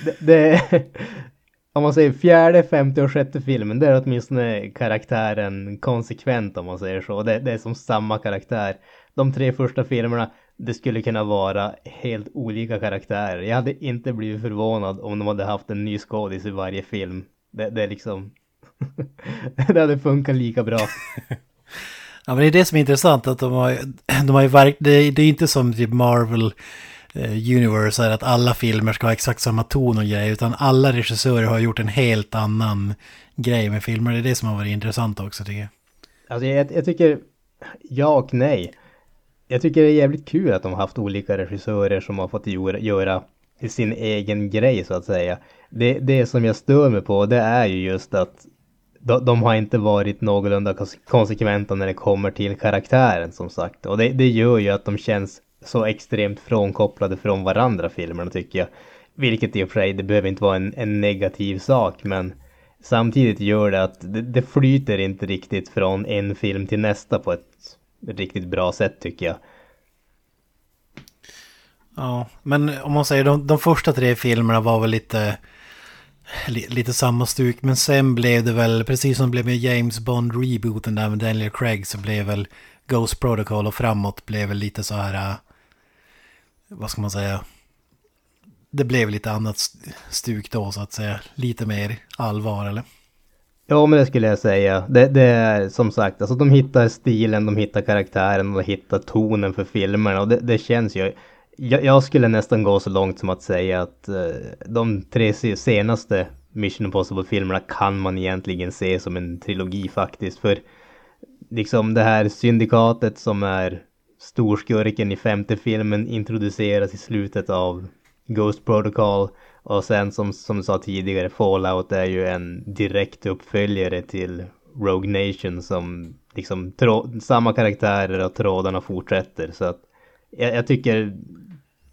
det, det om man säger fjärde, femte och sjätte filmen, det är åtminstone karaktären konsekvent om man säger så. Det, det är som samma karaktär. De tre första filmerna, det skulle kunna vara helt olika karaktärer. Jag hade inte blivit förvånad om de hade haft en ny skådis i varje film. Det, det är liksom... det hade funkat lika bra. ja men det är det som är intressant att de har, de har ju verk, det, är inte som typ Marvel eh, Universe är att alla filmer ska ha exakt samma ton och grej utan alla regissörer har gjort en helt annan grej med filmer. Det är det som har varit intressant också tycker jag. Alltså jag, jag tycker ja och nej jag tycker det är jävligt kul att de har haft olika regissörer som har fått göra sin egen grej så att säga. Det, det som jag stör mig på det är ju just att de, de har inte varit någorlunda konsekventa när det kommer till karaktären som sagt. Och det, det gör ju att de känns så extremt frånkopplade från varandra filmerna tycker jag. Vilket i och för sig, det behöver inte vara en, en negativ sak men samtidigt gör det att det, det flyter inte riktigt från en film till nästa på ett riktigt bra sätt tycker jag. Ja, men om man säger de, de första tre filmerna var väl lite, lite samma stuk. Men sen blev det väl, precis som det blev med James Bond-rebooten där med Daniel Craig så blev väl Ghost Protocol och framåt blev väl lite så här, äh, vad ska man säga, det blev lite annat stuk då så att säga. Lite mer allvar eller? Ja, men det skulle jag säga. Det, det, är som sagt, alltså de hittar stilen, de hittar karaktären och de hittar tonen för filmerna och det, det känns ju. Jag, jag, skulle nästan gå så långt som att säga att uh, de tre senaste Mission Impossible-filmerna kan man egentligen se som en trilogi faktiskt. För liksom det här syndikatet som är storskurken i femte filmen introduceras i slutet av Ghost Protocol. Och sen som, som du sa tidigare, Fallout är ju en direkt uppföljare till Rogue Nation som liksom samma karaktärer och trådarna fortsätter. Så att jag, jag, tycker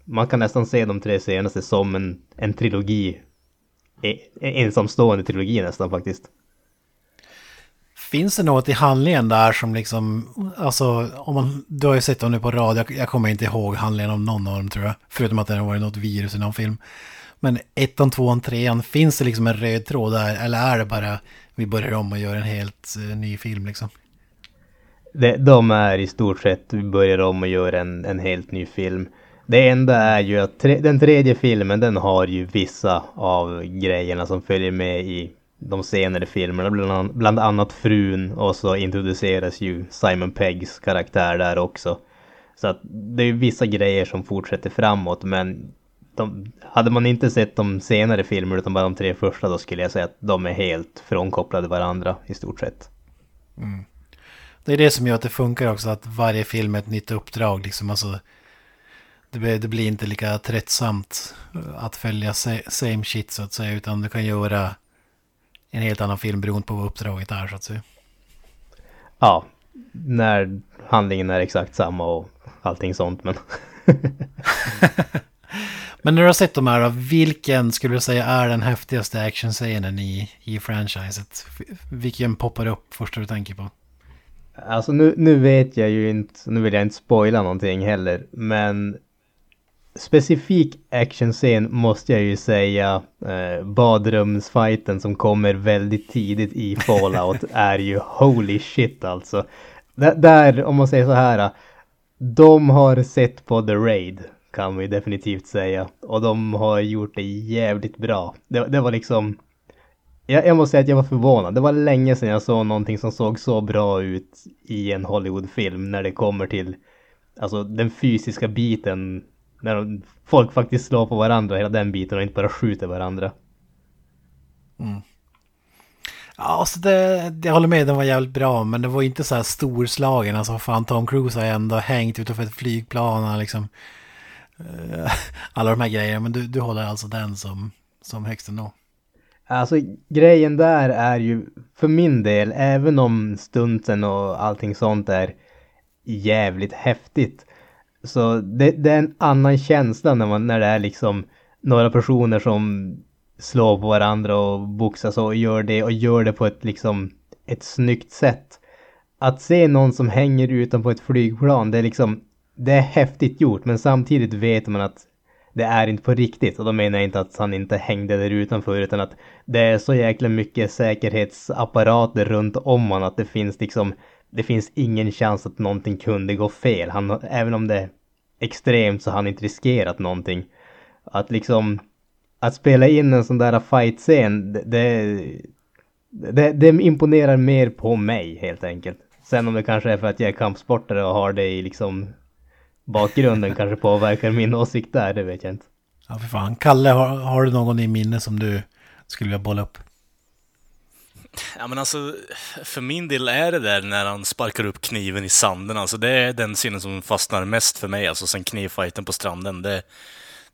man kan nästan se de tre senaste som en, en trilogi. En ensamstående trilogi nästan faktiskt. Finns det något i handlingen där som liksom, alltså om man, du har ju sett dem nu på rad, jag, jag kommer inte ihåg handlingen om någon av dem tror jag, förutom att det har varit något virus i någon film. Men ettan, tvåan, trean, finns det liksom en röd tråd där? Eller är det bara vi börjar om och gör en helt uh, ny film liksom? Det, de är i stort sett, vi börjar om och gör en, en helt ny film. Det enda är ju att tre, den tredje filmen den har ju vissa av grejerna som följer med i de senare filmerna. Bland, bland annat frun och så introduceras ju Simon Peggs karaktär där också. Så att det är vissa grejer som fortsätter framåt men de, hade man inte sett de senare filmerna utan bara de tre första då skulle jag säga att de är helt frånkopplade varandra i stort sett. Mm. Det är det som gör att det funkar också att varje film är ett nytt uppdrag liksom. Alltså, det, blir, det blir inte lika tröttsamt att följa same shit så att säga utan du kan göra en helt annan film beroende på vad uppdraget är så att säga. Ja, när handlingen är exakt samma och allting sånt men... Men när du har sett de här, vilken skulle du säga är den häftigaste actionscenen i, i franchiset? Vilken poppar upp första du tänker på? Alltså nu, nu vet jag ju inte, nu vill jag inte spoila någonting heller, men specifik actionscen måste jag ju säga eh, badrumsfighten som kommer väldigt tidigt i Fallout är ju holy shit alltså. D där, om man säger så här, de har sett på The Raid kan ju definitivt säga. Och de har gjort det jävligt bra. Det, det var liksom... Jag, jag, måste säga att jag var förvånad. Det var länge sedan jag såg någonting som såg så bra ut i en Hollywoodfilm när det kommer till alltså den fysiska biten. När de, folk faktiskt slår på varandra, hela den biten och inte bara skjuter varandra. Mm. Ja, alltså det, jag håller med, den var jävligt bra, men det var inte så här storslagen. Alltså fan, Tom Cruise har ändå hängt utanför ett flygplan liksom Eh, alla de här grejerna. Men du, du håller alltså den som, som högst ändå? Alltså grejen där är ju för min del, även om stunten och allting sånt är jävligt häftigt. Så det, det, är en annan känsla när, man, när det är liksom några personer som slår på varandra och boxas och gör det och gör det på ett liksom ett snyggt sätt. att se någon som hänger utanpå ett flygplan, det är liksom, det är häftigt gjort, men samtidigt vet man att det är inte på riktigt. Och då menar jag inte att han inte hängde där utanför, utan att det är så jäkla mycket säkerhetsapparater runt om honom att det finns liksom, det finns ingen chans att någonting kunde gå fel. Han, även om det är extremt så har han inte riskerat någonting. Att liksom, att spela in en sån där fight-scen, det, det, det, imponerar mer på mig helt enkelt. Sen om det kanske är för att jag är kampsportare och har det i liksom bakgrunden kanske påverkar min åsikt där, det vet jag inte. Ja, för fan. Kalle, har, har du någon i minne som du skulle vilja bolla upp? Ja, men alltså, för min del är det där när han sparkar upp kniven i sanden. Alltså, det är den scenen som fastnar mest för mig, alltså sen knivfighten på stranden. Det,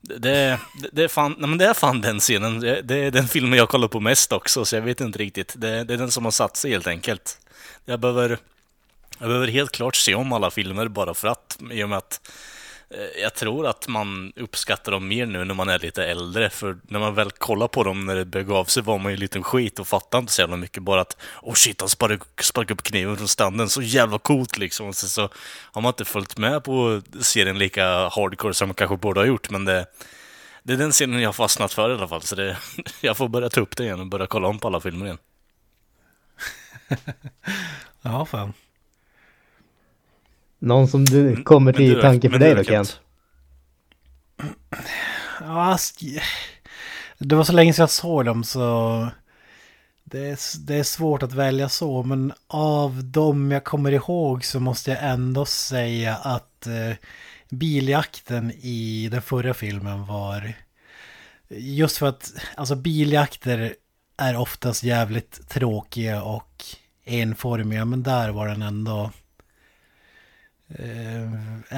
det, det, det, är fan, nej, men det är fan den scenen. Det, är den filmen jag kollar på mest också, så jag vet inte riktigt. Det, det är den som har satt sig helt enkelt. Jag behöver, jag behöver helt klart se om alla filmer bara för att, i och med att Eh, jag tror att man uppskattar dem mer nu när man är lite äldre, för när man väl kollar på dem när det begav sig var man ju en liten skit och fattade inte så jävla mycket. Bara att oh shit, han sparkade spark upp kniven från standen, så jävla coolt liksom. Och så, så har man inte följt med på serien lika hardcore som man kanske borde ha gjort, men det, det är den scenen jag har fastnat för i alla fall. Så det, jag får börja ta upp det igen och börja kolla om på alla filmer igen. ja, fan. Någon som du kommer till du, tanke för dig då Kent? Ja, det var så länge sedan jag såg dem så det är, det är svårt att välja så. Men av dem jag kommer ihåg så måste jag ändå säga att eh, biljakten i den förra filmen var just för att alltså biljakter är oftast jävligt tråkiga och enformiga. Men där var den ändå eh,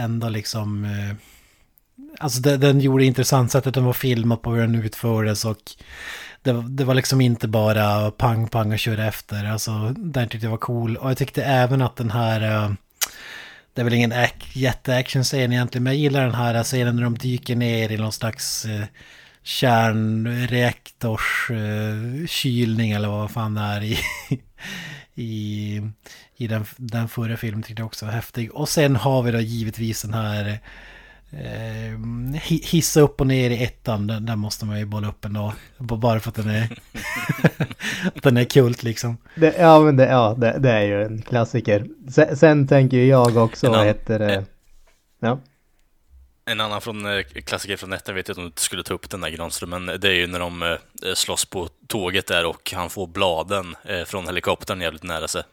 ändå liksom eh, Alltså den, den gjorde det intressant sättet den var filmad på hur den utfördes och det, det var liksom inte bara pang pang och köra efter. Alltså den tyckte jag var cool. Och jag tyckte även att den här eh, det är väl ingen ac- jätteaction-scen egentligen, men jag gillar den här scenen när de dyker ner i någon slags eh, kärnreaktors eh, kylning eller vad fan det är i, i, i den, den förra filmen tyckte jag också var häftig. Och sen har vi då givetvis den här eh, hi- hissa upp och ner i ettan, den, den måste man ju bolla upp ändå. Bara för att den är, att den är kult liksom. Det, ja, men det, ja, det, det är ju en klassiker. Sen, sen tänker jag också, vad heter det? Ja. En annan från, eh, klassiker från ettan, vet jag inte om du skulle ta upp den där Granström, men det är ju när de eh, slåss på tåget där och han får bladen eh, från helikoptern jävligt nära sig.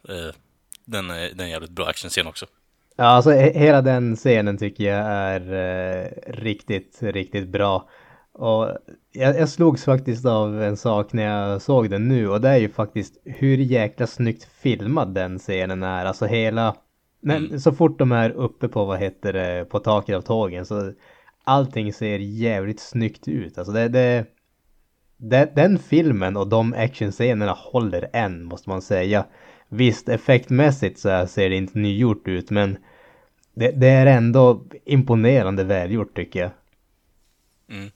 Eh, den, är- den är jävligt bra actionscen också. Ja, alltså he- hela den scenen tycker jag är eh, riktigt, riktigt bra. Och jag, jag slogs faktiskt av en sak när jag såg den nu och det är ju faktiskt hur jäkla snyggt filmad den scenen är. Alltså hela, men så fort de är uppe på, vad heter det, på taket av tågen så allting ser jävligt snyggt ut. Alltså det, det, det den filmen och de actionscenerna håller än, måste man säga. Visst, effektmässigt så här ser det inte nygjort ut, men det, det är ändå imponerande välgjort tycker jag. Mm.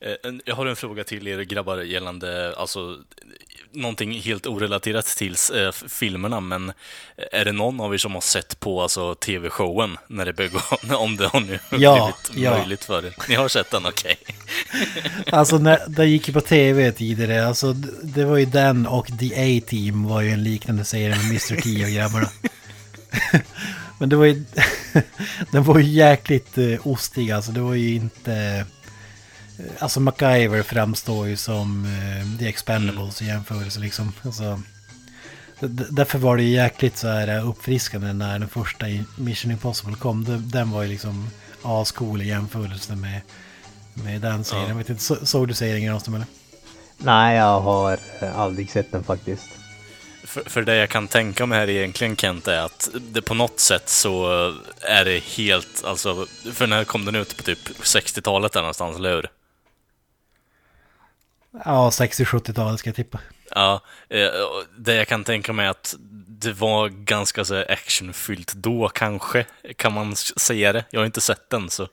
Eh, jag har en fråga till er grabbar gällande, alltså, någonting helt orelaterat till eh, filmerna, men är det någon av er som har sett på alltså, tv-showen när det begav, om det har nu Ja, blivit ja. möjligt för er? Ni har sett den, okej. Alltså när, det gick ju på tv tidigare, alltså det var ju den och The A-Team var ju en liknande serie med Mr. T och grabbarna. Men det var ju, den var ju jäkligt eh, ostig alltså, det var ju inte... eh, Alltså MacGyver framstår ju som eh, The Expendables i jämförelse liksom. Alltså, därför var det ju jäkligt så här eh, uppfriskande när den första Mission Impossible kom. Den, den var ju liksom ascool i jämförelse med, med den serien. Ja. Jag vet inte, så, såg du serien Granström eller? Nej, jag har aldrig sett den faktiskt. För, för det jag kan tänka mig här egentligen Kent är att det på något sätt så är det helt, alltså, för när kom den ut på typ 60-talet där någonstans, eller hur? Ja, 60-70-talet ska jag tippa. Ja, eh, det jag kan tänka mig att det var ganska så actionfyllt då kanske, kan man säga det? Jag har inte sett den så.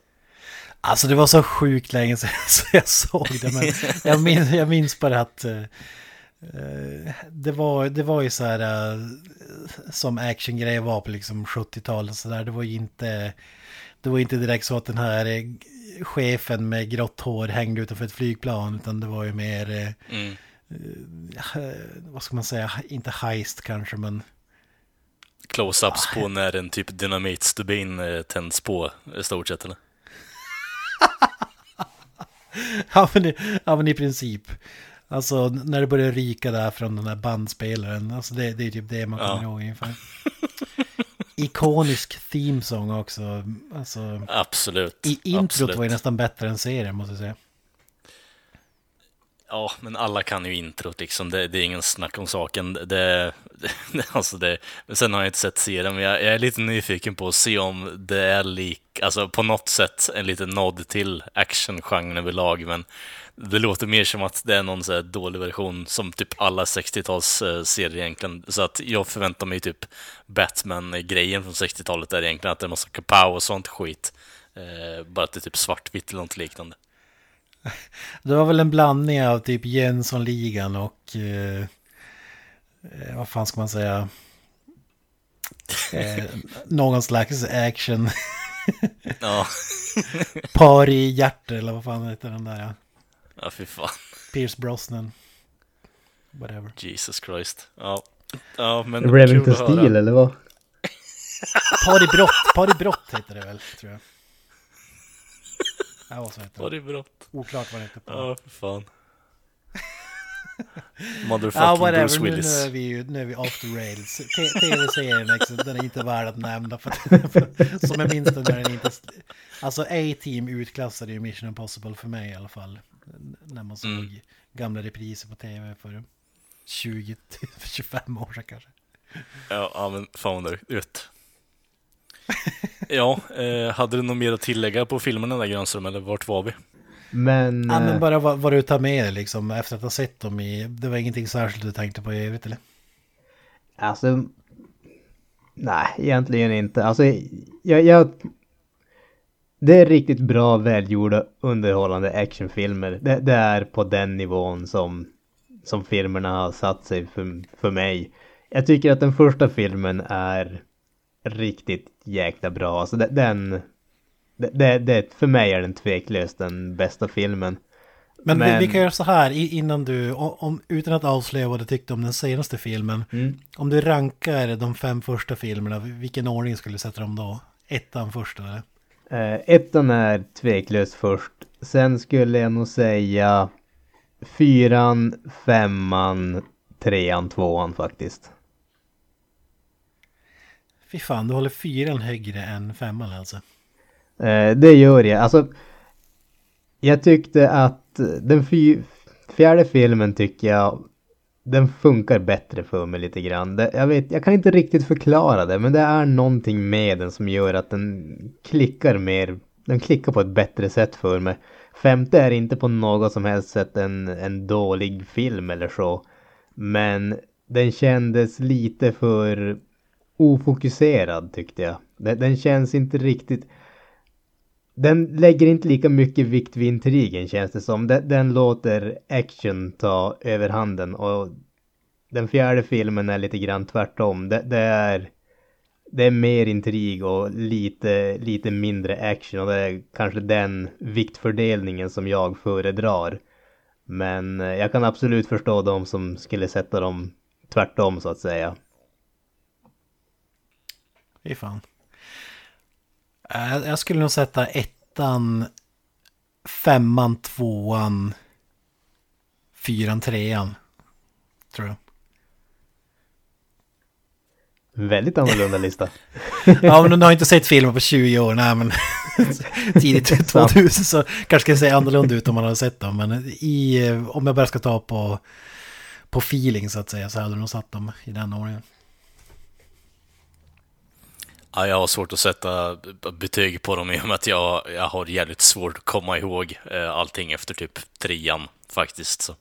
Alltså det var så sjukt länge sedan så jag såg det. Men jag minns, jag minns bara att... eh, eh, det, var, det var ju så här som actiongrejer var på liksom 70-talet så där. Det var ju inte, det var inte direkt så att den här chefen med grått hår hängde utanför ett flygplan utan det var ju mer, eh, Mm. eh, vad ska man säga, inte heist kanske men Close-ups på när en typ dynamitstubin eh, tänds på, i stort sett eller? Ja men, i, ja men i princip. Alltså när det börjar ryka där från den här bandspelaren. Alltså det, det är typ det man kommer Ja. ihåg ungefär. Ikonisk themesång också. Alltså Absolut. i introt Absolut. var ju nästan bättre än serien måste jag säga. Ja, men alla kan ju introt liksom. Det, det är ingen snack om saken. Det, det, alltså det, men sen har jag inte sett serien, men jag, jag är lite nyfiken på att se om det är lik, alltså på något sätt en liten nod till actiongenren överlag, men det låter mer som att det är någon så här dålig version som typ alla 60-tals eh, serier egentligen. Så att jag förväntar mig typ Batman-grejen från 60-talet är egentligen att det är massa kapow och sånt skit. Eh, bara att det är typ svartvitt eller något liknande. Det var väl en blandning av typ Jönssonligan och eh, eh, vad fan ska man säga? Eh, någon slags action. Ja, Par i hjärtat eller vad fan heter den där? Ja. Ja fy fan. Pierce Brosnan. Whatever. Jesus Christ. Ja, ja men det att höra. Steel eller vad? Par i brott, par i brott heter det väl, tror jag. Ja, så heter Var det. Oklart vad det heter på. Ja, för fan. Motherfucking Ja, whatever. Bruce Nu, nu, Willis. är vi ju, nu är vi off the rails. TV-serien, liksom, den är inte värd att nämna. För, för, som jag minns den är den inte... Alltså A-Team utklassade ju Mission Impossible för mig i alla fall. När man såg Mm. gamla repriser på TV för 20-25 år sedan kanske. Ja, ja, men fan nöjt. Ja, eh, hade du något mer att tillägga på filmerna där Grönström, eller vart var vi? Men... Ja, men eh, bara vad, vad du tar med dig liksom efter att ha sett dem i... Det var ingenting särskilt du tänkte på i övrigt eller? Alltså... Nej, egentligen inte. Alltså, jag, jag... Det är riktigt bra, välgjorda, underhållande actionfilmer. Det, det är på den nivån som, som filmerna har satt sig för, för mig. Jag tycker att den första filmen är riktigt jäkla bra. Alltså det, den... Det, det, för mig är den tveklöst den bästa filmen. Men, Men- Vi, vi kan göra så här innan du, om, utan att avslöja vad du tyckte om den senaste filmen. Mm. Om du rankar de fem första filmerna, vilken ordning skulle du sätta dem då? Ettan först eller? Eh, ettan är tveklöst först. Sen skulle jag nog säga fyran, femman, trean, tvåan faktiskt. Fy fan, du håller fyran högre än femman alltså. Eh, det gör jag. Alltså, jag tyckte att den fy, fjärde filmen tycker jag den funkar bättre för mig lite grann. Det, jag, vet, jag kan inte riktigt förklara det, men det är någonting med den som gör att den klickar mer. Den klickar på ett bättre sätt för mig. Femte är inte på något som helst sätt en, en dålig film eller så. Men den kändes lite för ofokuserad tyckte jag. Den, den känns inte riktigt... Den lägger inte lika mycket vikt vid intrigen känns det som. Den, den låter action ta överhanden och den fjärde filmen är lite grann tvärtom. Det, det är det är mer intrig och lite, lite mindre action och det är kanske den viktfördelningen som jag föredrar. Men eh, jag kan absolut förstå de som skulle sätta dem tvärtom så att säga. Fy fan. Eh, Jag skulle nog sätta ettan, femman, tvåan, fyran, trean. Tror jag. Väldigt annorlunda lista. Ja, men du har inte sett filmer på 20 år. Nej, men tidigt 2000 så kanske ska det se annorlunda ut om man har sett dem. Men i, eh, om jag bara ska ta på, på feeling så att säga så hade du nog satt dem i den ordningen. Ja, jag har svårt att sätta betyg på dem i och med att jag, jag har jävligt svårt att komma ihåg eh, allting efter typ trean faktiskt. Så.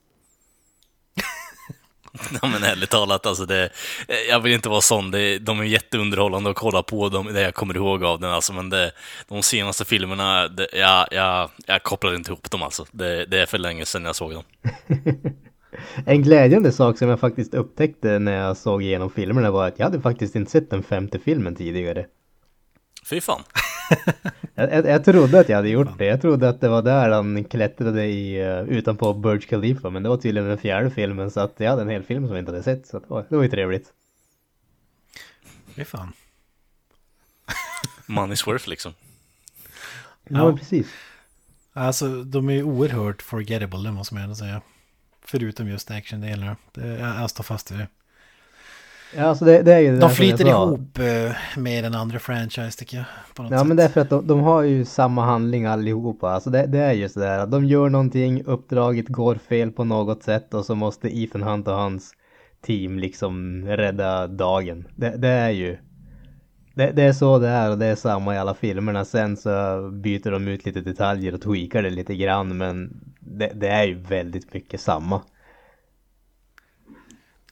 ja, men ärligt talat, alltså det, eh, jag vill inte vara sån. Det, de är jätteunderhållande att kolla på, de, det jag kommer ihåg av den. Alltså, men det, de senaste filmerna, det, jag, jag, jag kopplar inte ihop dem alltså. Det, det är för länge sedan jag såg dem. En glädjande sak som jag faktiskt upptäckte när jag såg igenom filmerna var att jag hade faktiskt inte sett den femte filmen tidigare. Fy fan. Jag, jag, jag trodde att jag hade gjort det. Jag trodde att det var där han klättrade i, uh, utanpå Burj Khalifa. Men det var tydligen den fjärde filmen. Så att jag hade en hel film som jag inte hade sett. Så det, var, det var ju trevligt. Fy fan. Money's worth liksom. Ja, ja. precis. Alltså de är oerhört forgettable, det måste man ändå säga. Förutom just actiondelarna. Jag, jag står fast vid det. Ja, alltså det, det är ju de flyter ihop eh, med den andra franchise tycker jag. ja, sätt. men det är för att de, de, har ju samma handling allihopa. Alltså det, det är ju sådär att de gör någonting, uppdraget går fel på något sätt och så måste Ethan Hunt och hans team liksom rädda dagen. Det, det är ju det, det, är så det är och det är samma i alla filmerna. Sen så byter de ut lite detaljer och tweakar det lite grann men det, det är ju väldigt mycket samma.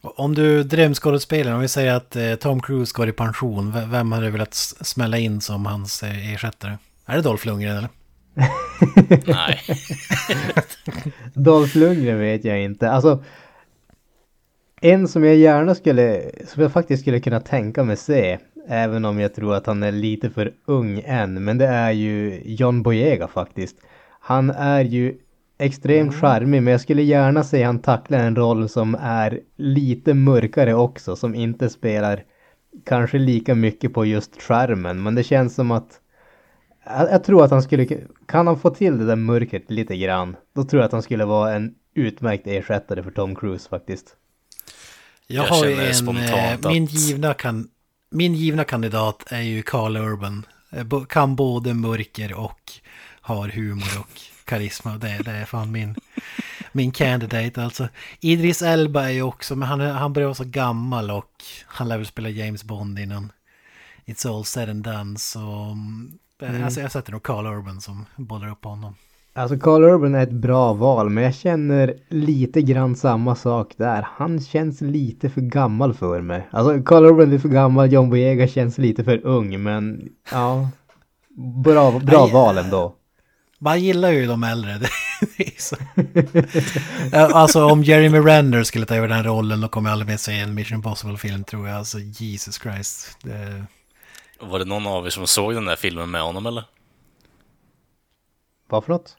Om du drömskådespelare, om vi säger att eh, Tom Cruise går i pension, vem hade du velat smälla in som hans eh, ersättare? Är det Dolph Lundgren eller? Nej. Dolph Lundgren vet jag inte. Alltså, en som jag gärna skulle, som jag faktiskt skulle kunna tänka mig se, även om jag tror att han är lite för ung än, men det är ju John Boyega faktiskt. Han är ju extremt charmig men jag skulle gärna se han tackla en roll som är lite mörkare också som inte spelar kanske lika mycket på just skärmen men det känns som att jag, tror att han skulle kan han få till det där mörkret lite grann då tror jag att han skulle vara en utmärkt ersättare för Tom Cruise faktiskt. Jag, jag har ju en, eh, min, givna kan, min givna kandidat är ju Carl Urban. Eh, kan både mörker och har humor och karisma. Det, det är fan min, min candidate alltså. Idris Elba är ju också, men han, han börjar vara så gammal och han lär väl spela James Bond innan It's all said and done. Så mm. alltså, jag sätter nog Carl Urban som bollar upp honom. Alltså Carl Urban är ett bra val men jag känner lite grann samma sak där. Han känns lite för gammal för mig. Alltså Carl Urban är för gammal, John Boyega känns lite för ung men ja. Bra, bra val ändå. Man gillar ju de äldre. alltså om Jeremy Renner skulle ta över den rollen då kommer jag aldrig mer se en Mission Impossible-film tror jag. Alltså Jesus Christ. Det... Var det någon av er som såg den där filmen med honom eller? Vad för något?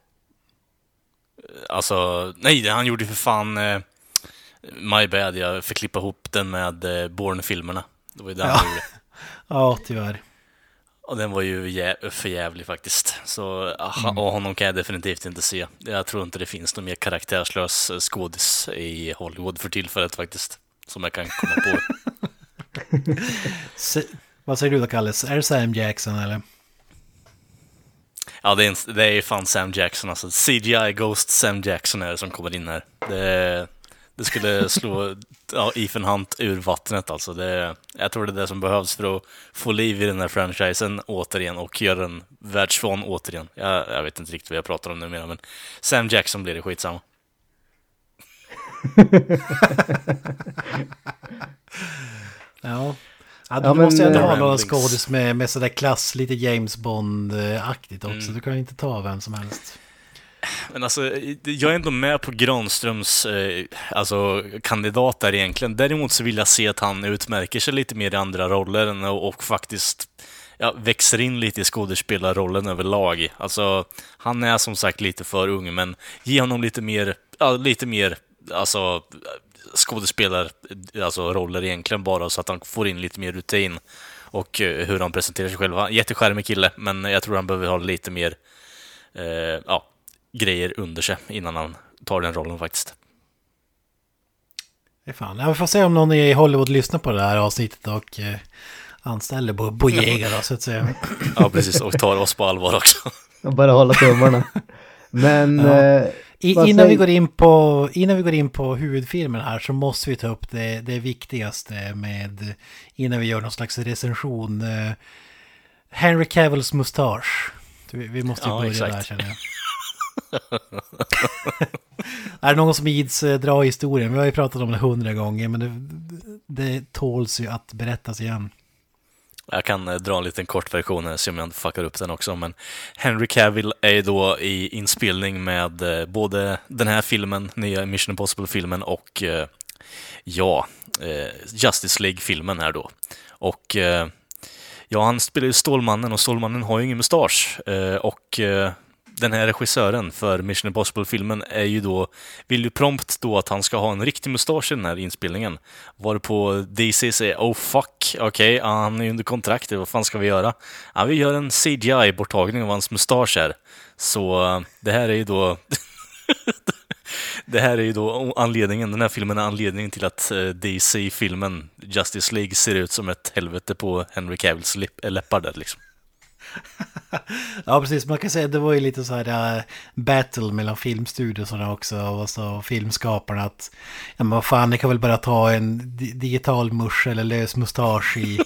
Alltså, nej, han gjorde ju för fan eh, My Bad. Jag fick klippa ihop den med eh, Bourne-filmerna. Det var ju ja. han gjorde. ja, tyvärr. Och den var ju jä- för jävlig faktiskt. Så mm. och honom kan jag definitivt inte se. Jag tror inte det finns någon mer karaktärslös skådis i Hollywood för tillfället faktiskt. Som jag kan komma på. Se, vad säger du då, Kalles? Är det Sam Jackson eller? Ja, det är, en, det är fan Sam Jackson alltså. CGI Ghost Sam Jackson är det som kommer in här. Det, det skulle slå ja, Ethan Hunt ur vattnet alltså. Det, jag tror det är det som behövs för att få liv i den här franchisen återigen och göra den världsvan återigen. Jag, jag vet inte riktigt vad jag pratar om nu mer, men Sam Jackson blir det skitsamma. ja. Ja, du ja, måste ju ändå ha någon skådis med, med sådär klass, lite James Bond-aktigt också. Mm. Du kan ju inte ta vem som helst. Men alltså, jag är ändå med på Granströms eh, alltså, kandidater egentligen. Däremot så vill jag se att han utmärker sig lite mer i andra roller och, och faktiskt ja, växer in lite i skådespelarrollen överlag. Alltså, han är som sagt lite för ung, men ge honom lite mer, ja, lite mer alltså, skådespelar, alltså roller egentligen bara, så att han får in lite mer rutin och eh, hur han presenterar sig själv. Jättecharmig kille, men jag tror han behöver ha lite mer eh, ja, grejer under sig innan han tar den rollen faktiskt. Det är fan. vi får se om någon i Hollywood lyssnar på det här avsnittet och eh, anställer Bojega då så att säga. ja, precis. Och tar oss på allvar också. Och bara hålla tummarna. Men... Ja. Eh, I, innan, vi går in på, innan vi går in på huvudfilmen här så måste vi ta upp det, det viktigaste med... Innan vi gör någon slags recension. Eh, Henry Cavills mustasch. Vi, vi måste ju ja, börja exakt. där känner jag. är det någon som ids eh, dra historien? Vi har ju pratat om det hundra gånger, men det, det tåls ju att berättas igen. Jag kan eh, dra en liten kort version här, se om jag inte fuckar upp den också. Men Henry Cavill är då i inspelning med eh, både den här filmen, nya Mission Impossible-filmen och ja, Justice League-filmen här då. Och ja, han spelar ju Stålmannen och Stålmannen har ju ingen mustasch. Och den här regissören för Mission Impossible-filmen är ju då, vill ju prompt då att han ska ha en riktig mustasch i den här inspelningen. Varpå DC säger oh fuck, okej, okay, han är ju under kontrakt, vad fan ska vi göra? Ja, vi gör en CGI-borttagning av hans mustasch här. Så eh, det här är ju då Det här är ju då anledningen, den här filmen är anledningen till att eh, DC-filmen Justice League ser ut som ett helvete på Henry Cavills läppar där liksom. ja, precis. Man kan säga att det var ju lite så här uh, battle mellan filmstudiosarna också och så filmskaparna att ja, men vad fan, ni kan väl bara ta en digital musch eller lös mustasch i,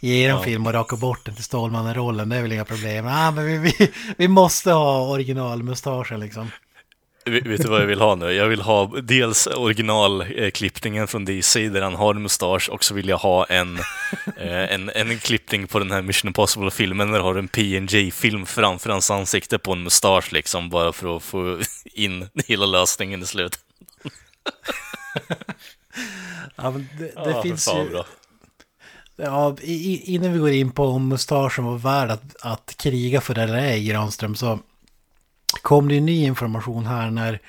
i er ja. film och raka bort den till Stålmannen-rollen. Det är väl inga problem. Ah, men vi, vi, vi måste ha originalmustascher liksom. Vet du vad jag vill ha nu? Jag vill ha dels originalklippningen från DC där han har en mustasch och så vill jag ha en, eh, en, en klippning på den här Mission Impossible-filmen där har en PNG-film framför hans ansikte på en mustasch liksom bara för att få in hela lösningen i slutet. ja, men det, det ja, finns ju... Bra. Ja, innan vi går in på om mustaschen var värd att, att kriga för eller ej, Granström, så kom det ny information här när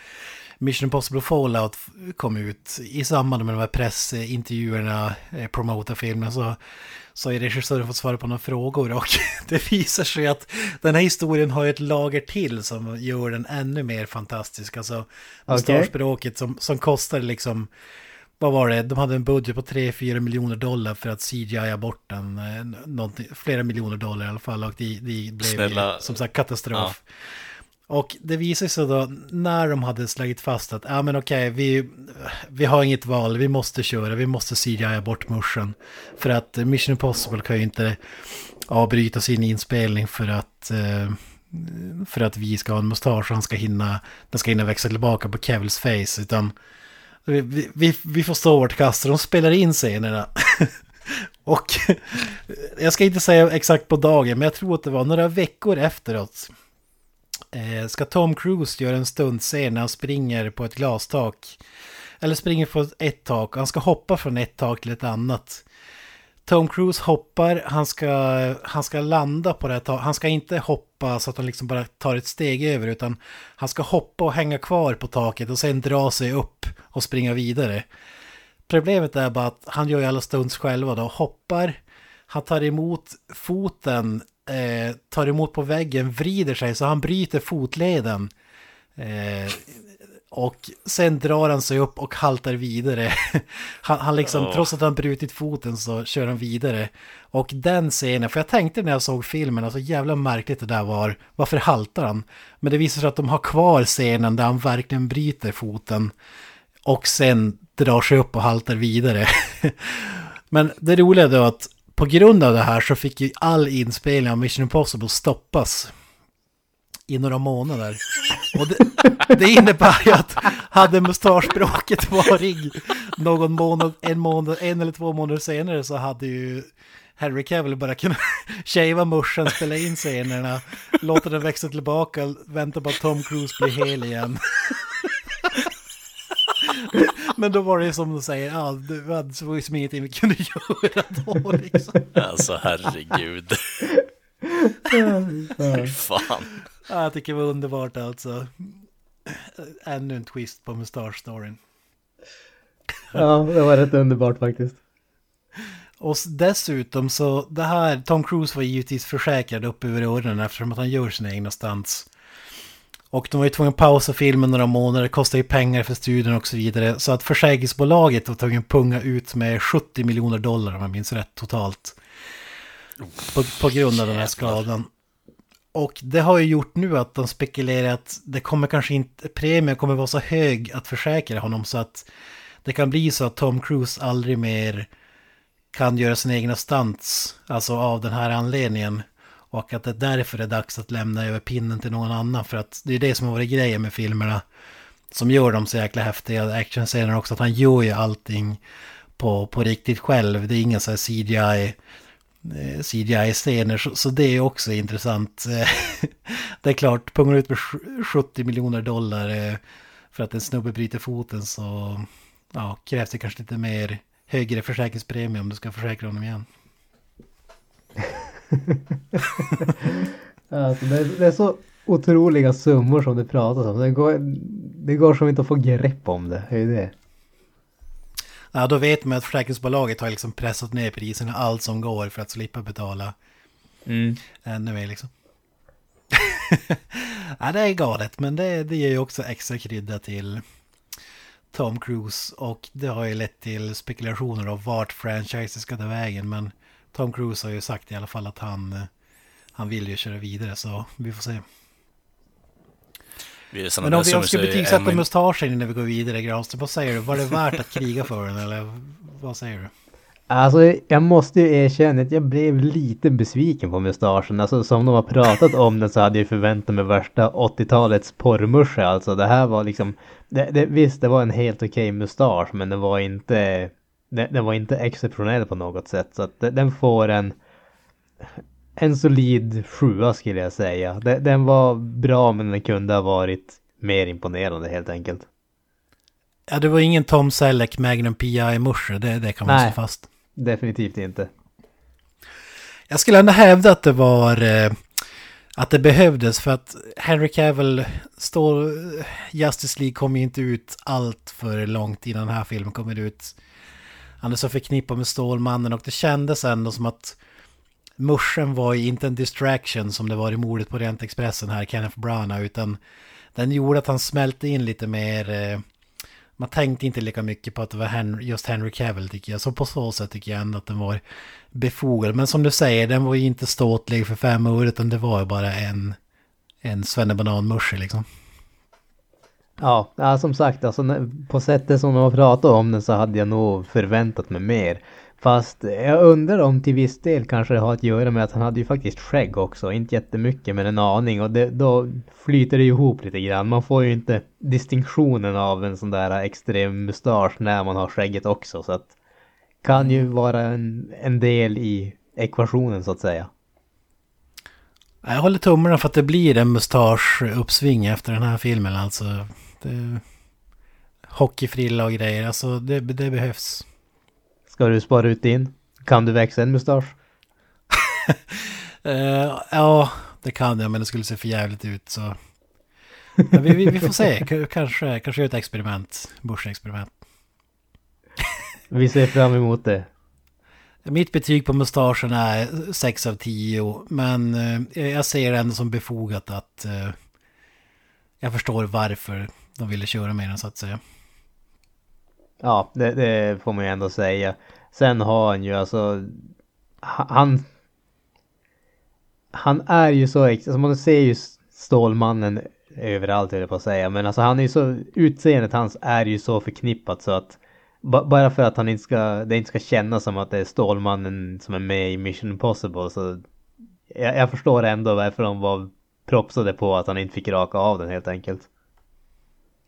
Mission Impossible Fallout kom ut i samband med de här pressintervjuerna, eh, promota filmen så så har regissören fått svara på några frågor och det visar sig att den här historien har ett lager till som gör den ännu mer fantastisk. Alltså mustaschspråket okay. som, som kostar liksom, vad var det, de hade en budget på 3-4 miljoner dollar för att CGI bort den, eh, flera miljoner dollar i alla fall och det, det blev Snälla. som sagt katastrof. Ja. Och det visade sig då när de hade slagit fast att ja men okej, vi, vi har inget val, vi måste köra, vi måste CGI bort muschen. För att Mission Impossible kan ju inte avbryta sin inspelning för att, eh, för att vi ska ha en mustasch och han ska hinna, den ska hinna växa tillbaka på Kevils face. Utan vi, vi, vi får stå vårt kast och de spelar in scenerna. och jag ska inte säga exakt på dagen, men jag tror att det var några veckor efteråt Eh, ska Tom Cruise göra en stuntscen när han springer på ett glastak? Eller springer på ett tak. Han ska hoppa från ett tak till ett annat. Tom Cruise hoppar, han ska, han ska landa på det här taket. Han ska inte hoppa så att han liksom bara tar ett steg över utan han ska hoppa och hänga kvar på taket och sen dra sig upp och springa vidare. Problemet är bara att han gör ju alla stunts själva då. Hoppar, han tar emot foten eh, tar emot på väggen, vrider sig så han bryter fotleden. Eh, och sen drar han sig upp och haltar vidare. Han, han liksom, oh. trots att han brutit foten så kör han vidare. Och den scenen, för jag tänkte när jag såg filmen, alltså jävla märkligt det där var. Varför haltar han? Men det visar sig att de har kvar scenen där han verkligen bryter foten. Och sen drar sig upp och haltar vidare. Men det roliga är då att på grund av det här så fick ju all inspelning av Mission Impossible stoppas i några månader. Och det, det innebär ju att hade mustaschbråket varit någon månad, en månad, en eller två månader senare så hade ju Harry Cavill bara kunnat shava muschen, spela in scenerna, låta den växa tillbaka, vänta på att Tom Cruise blir hel igen. Men då var det som du säger, ja, det var ju som ingenting vi kunde göra då liksom. Alltså herregud. Fy fan. Ja, jag tycker det var underbart alltså. Ännu en twist på mustasch-storyn. Ja, det var rätt underbart faktiskt. Och dessutom så, det här, Tom Cruise var givetvis försäkrad upp över öronen eftersom att han gör sina egna stunts. Och de var ju tvungna att pausa filmen några månader, det kostar ju pengar för studion och så vidare. Så att försäkringsbolaget var tvungen att punga ut med 70 miljoner dollar om jag minns rätt totalt. På, på grund av den här skadan. Och det har ju gjort nu att de spekulerar att det kommer kanske inte, premien kommer vara så hög att försäkra honom så att det kan bli så att Tom Cruise aldrig mer kan göra sina egna stunts, alltså av den här anledningen. Och att det därför är dags att lämna över pinnen till någon annan. För att det är det som har varit grejen med filmerna. Som gör dem så jäkla häftiga actionscener också. Att han gör ju allting på, på riktigt själv. Det är ingen så här CGI. Eh, CGI-scener, Så, så, det är också intressant. det är klart, pungar ut med 70 miljoner dollar eh, för att en snubbe bryter foten så ja, krävs det kanske lite mer högre försäkringspremie om du ska försäkra honom igen. alltså, det, är, det är så otroliga summor som det pratas om. Det går, det går som inte att få grepp om det. Det är det. Ja, då vet man att försäkringsbolaget har liksom pressat ner priserna allt som går för att slippa betala mm. ännu mer liksom. ja, det är galet, men det, det ger ju också extra krydda till Tom Cruise och det har ju lett till spekulationer om vart franchisen ska ta vägen, men Tom Cruise har ju sagt i alla fall att han, han vill ju köra vidare, så vi får se. Men om vi ska betygsätta mustaschen innan vi går vidare, Granström, vad säger du? Var det värt att kriga för den, eller vad säger du? Alltså jag måste ju erkänna att jag blev lite besviken på mustaschen. Alltså som de har pratat om den så hade jag förväntat mig värsta 80-talets porrmusche. Alltså det här var liksom, det, det, visst det var en helt okej okay mustasch men det var inte, det, den var inte exceptionell på något sätt. Så att den får en, en solid sjua skulle jag säga. Den, den var bra men den kunde ha varit mer imponerande helt enkelt. Ja, det var ingen Tom Selleck Magnum PI-musche, det, det kan man slå fast. Definitivt inte. Jag skulle ändå hävda att det var... Eh, att det behövdes för att Henry Cavill står... Justice League kom ju inte ut allt för långt innan den här filmen kommer ut. Han är så förknippad med Stålmannen och det kändes ändå som att Muschen var ju inte en distraction som det var i mordet på Rent Expressen här, Kenneth Branagh, utan den gjorde att han smälte in lite mer eh, man tänkte inte lika mycket på att det var Henry, just Henry Cavill tycker jag. Så på så sätt tycker jag ändå att den var befogad. Men som du säger, den var ju inte ståtlig för fem år utan det var ju bara en, en svennebananmusche liksom. Ja, ja, som sagt, alltså, på sättet som de har pratat om den så hade jag nog förväntat mig mer. Fast jag undrar om till viss del kanske det har att göra med att han hade ju faktiskt skägg också. Inte jättemycket men en aning och det, då flyter det ihop lite grann. Man får ju inte distinktionen av en sån där extrem mustasch när man har skägget också. Så att kan ju vara en, en del i ekvationen så att säga. Jag håller tummarna för att det blir en mustasch-uppsving efter den här filmen alltså. Det... Hockeyfrilla och grejer, alltså det, det behövs. Ska du spara ut din? Kan du växa en mustasch? uh, ja, det kan jag, men det skulle se för jävligt ut så. Men vi, vi, vi, får se, kanske, kanske ett experiment, börsexperiment. vi ser fram emot det. Mitt betyg på mustaschen är 6 av 10, men uh, jag ser det ändå som befogat att jag förstår varför de ville köra med den så att säga. Ja, det, det, får man ju ändå säga. Sen har han ju alltså... Han... Han är ju så... Alltså man ser ju Stålmannen överallt höll jag på att säga. Men alltså han är ju så... Utseendet hans är ju så förknippat så att... Bara för att han inte ska... Det inte ska kännas som att det är Stålmannen som är med i Mission Impossible så... Jag, jag förstår ändå varför de var propsade på att han inte fick raka av den helt enkelt.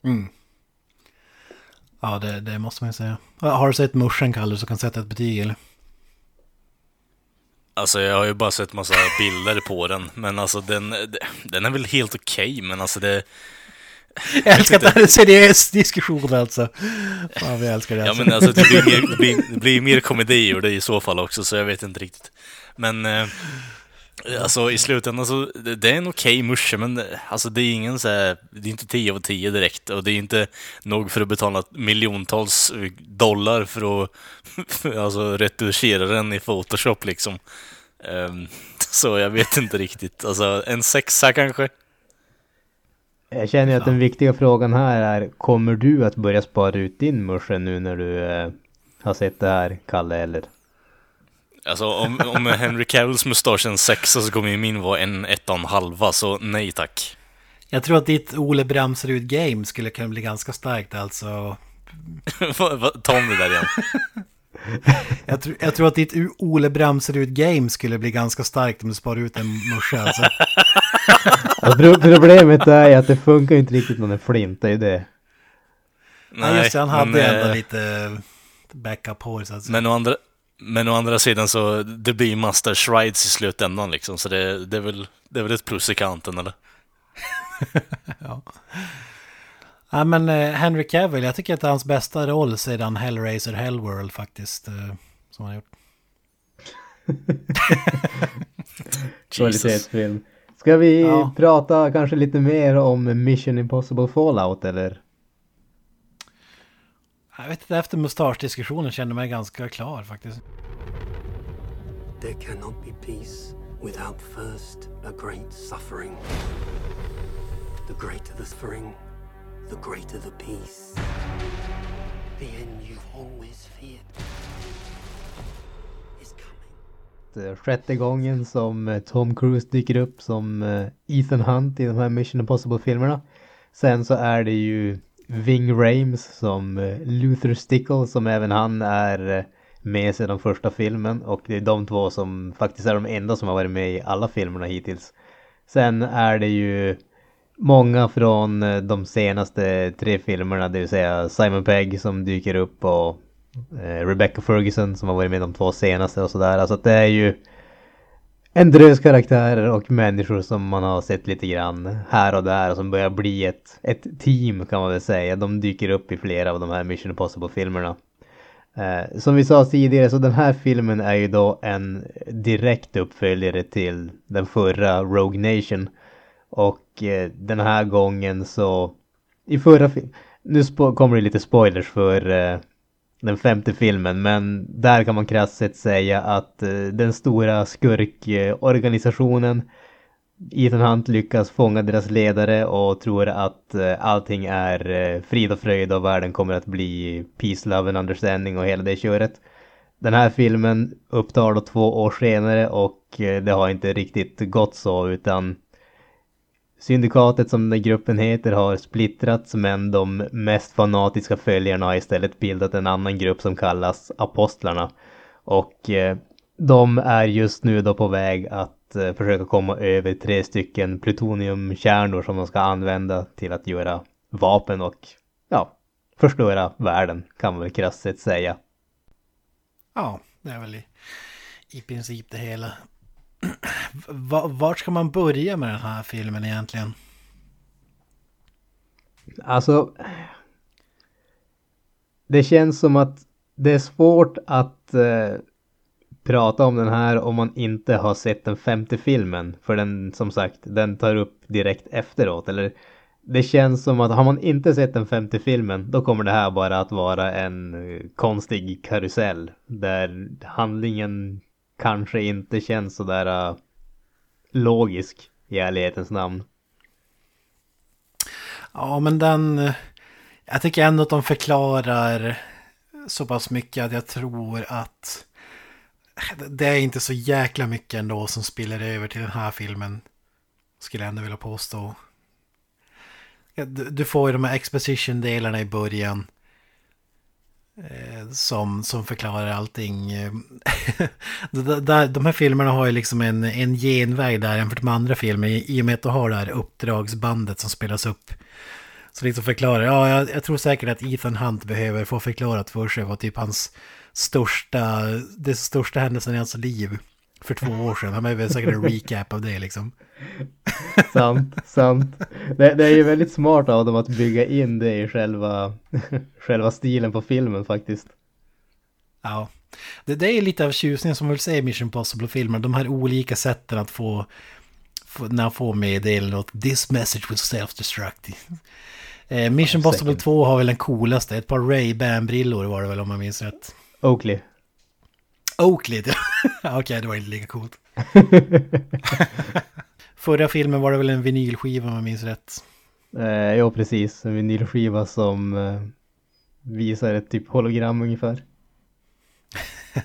Mm. Ja, det, det måste man ju säga. Har du sett Muschen, Kalle, så kan sätta ett betyg eller? Alltså jag har ju bara sett massa bilder på den, men alltså den, den är väl helt okej, okay, men alltså det... Jag älskar att det här är en seriös diskussion alltså. Fan, vi älskar det. Ja, men alltså det blir mer, det blir, det blir mer komedi ur det i så fall också, så jag vet inte riktigt. Men... Eh, Alltså i slutändan så, det är en okej okay musche, men alltså det är ingen så här, det är inte 10 av 10 direkt och det är inte nog för att betala miljontals dollar för att alltså, retuschera den i Photoshop liksom. Um, så jag vet inte riktigt, alltså en sexa kanske? Jag känner att den viktiga frågan här är, kommer du att börja spara ut din musche nu när du eh, har sett det här, Kalle, eller? Alltså om, om Henry Cavills mustasch är en sexa så kommer ju min vara en ett och en halva, så nej tack. Jag tror att ditt Ole Bramserud-game skulle kunna bli ganska starkt alltså. Ta om det där igen. jag, tror, jag tror att ditt Ole Bramserud-game skulle bli ganska starkt om du sparar ut en musche alltså. problemet är att det funkar inte riktigt när den flintar, det är det. Nej, ja, just det, han hade men, ändå äh... lite backup hår så att säga. Men å andra, Men å andra sidan så, det blir ju Master Strides i slutändan liksom, så det, det, är väl, det är väl ett plus i kanten eller? ja. ja. men eh, Henry Cavill, jag tycker att det är hans bästa roll sedan Hellraiser Hellworld faktiskt. Eh, som han gjort. Kvalitetsfilm. Ska vi ja. prata kanske lite mer om Mission Impossible Fallout eller? Jag vet inte, efter mustaschdiskussionen kände jag mig ganska klar faktiskt. There cannot be peace without first a great suffering. The greater the suffering, the greater the peace. The end you've always feared is coming. Sjätte gången som eh, Tom Cruise dyker upp som eh, Ethan Hunt i de här Mission Impossible-filmerna. Sen så är det ju Ving Rames som eh, Luther Stickle som även han är eh, med sedan första filmen och det är de två som faktiskt är de enda som har varit med i alla filmerna hittills. Sen är det ju många från eh, de senaste tre filmerna, det vill säga Simon Pegg som dyker upp och Rebecca Ferguson som har varit med de två senaste och sådär. Alltså det är ju en drös karaktärer och människor som man har sett lite grann här och där och som börjar bli ett, ett team kan man väl säga. De dyker upp i flera av de här Mission Impossible-filmerna. Eh, som vi sa tidigare så den här filmen är ju då en direkt uppföljare till den förra Rogue Nation. Och eh, den här gången så i förra filmen, nu kommer det lite spoilers för eh, den femte filmen men där kan man krasst säga att eh, den stora skurkorganisationen Ethan Hunt lyckas fånga deras ledare och tror att eh, allting är eh, frid och fröjd och världen kommer att bli peace, love and understanding och hela det köret. Den här filmen upptar då två år senare och det har inte riktigt gått så utan Syndikatet som den gruppen heter har splittrats men de mest fanatiska följarna har istället bildat en annan grupp som kallas Apostlarna. Och eh, de är just nu då på väg att eh, försöka komma över tre stycken plutoniumkärnor som de ska använda till att göra vapen och ja, förstöra världen kan man väl krasst sett säga. Ja, det är väl i, i princip det hela. Vart ska man börja med den här filmen egentligen? Alltså... Det känns som att det är svårt att eh, prata om den här om man inte har sett den femte filmen. För den, som sagt, den tar upp direkt efteråt. Eller det känns som att har man inte sett den femte filmen då kommer det här bara att vara en eh, konstig karusell. Där handlingen kanske inte känns sådär uh, äh, logisk i ärlighetens namn. Ja, men den... Eh, jag tycker ändå att de förklarar så pass mycket att jag tror att eh, det är inte så jäkla mycket ändå som spiller över till den här filmen. Skulle jag ändå vilja påstå. Du får ju de här exposition-delarna i början. Eh, som, som förklarar allting. de här filmerna har ju liksom en, en genväg där jämfört med andra filmer. I och med att du har det här uppdragsbandet som spelas upp. Så liksom förklarar, ja jag, jag tror säkert att Ethan Hunt behöver få förklarat för sig vad typ hans största, det största händelsen i hans liv för två år sedan. Han behöver säkert en recap av det liksom. Sant, sant. Det, det, är ju väldigt smart av dem att bygga in det i själva, själva stilen på filmen faktiskt. Ja, det, det är lite av tjusningen som vill säga i Mission Possible-filmer. De här olika sätten att få, få när han får meddelande att this message will self-destruct. Eh, Mission Possible 2 har väl den coolaste, ett par Ray-Ban-brillor var det väl om man minns rätt. Oakley. Oakley, okej okay, det var inte lika coolt. Förra filmen var det väl en vinylskiva om jag minns rätt. Eh, ja, precis. En vinylskiva som eh, visar ett typ hologram ungefär.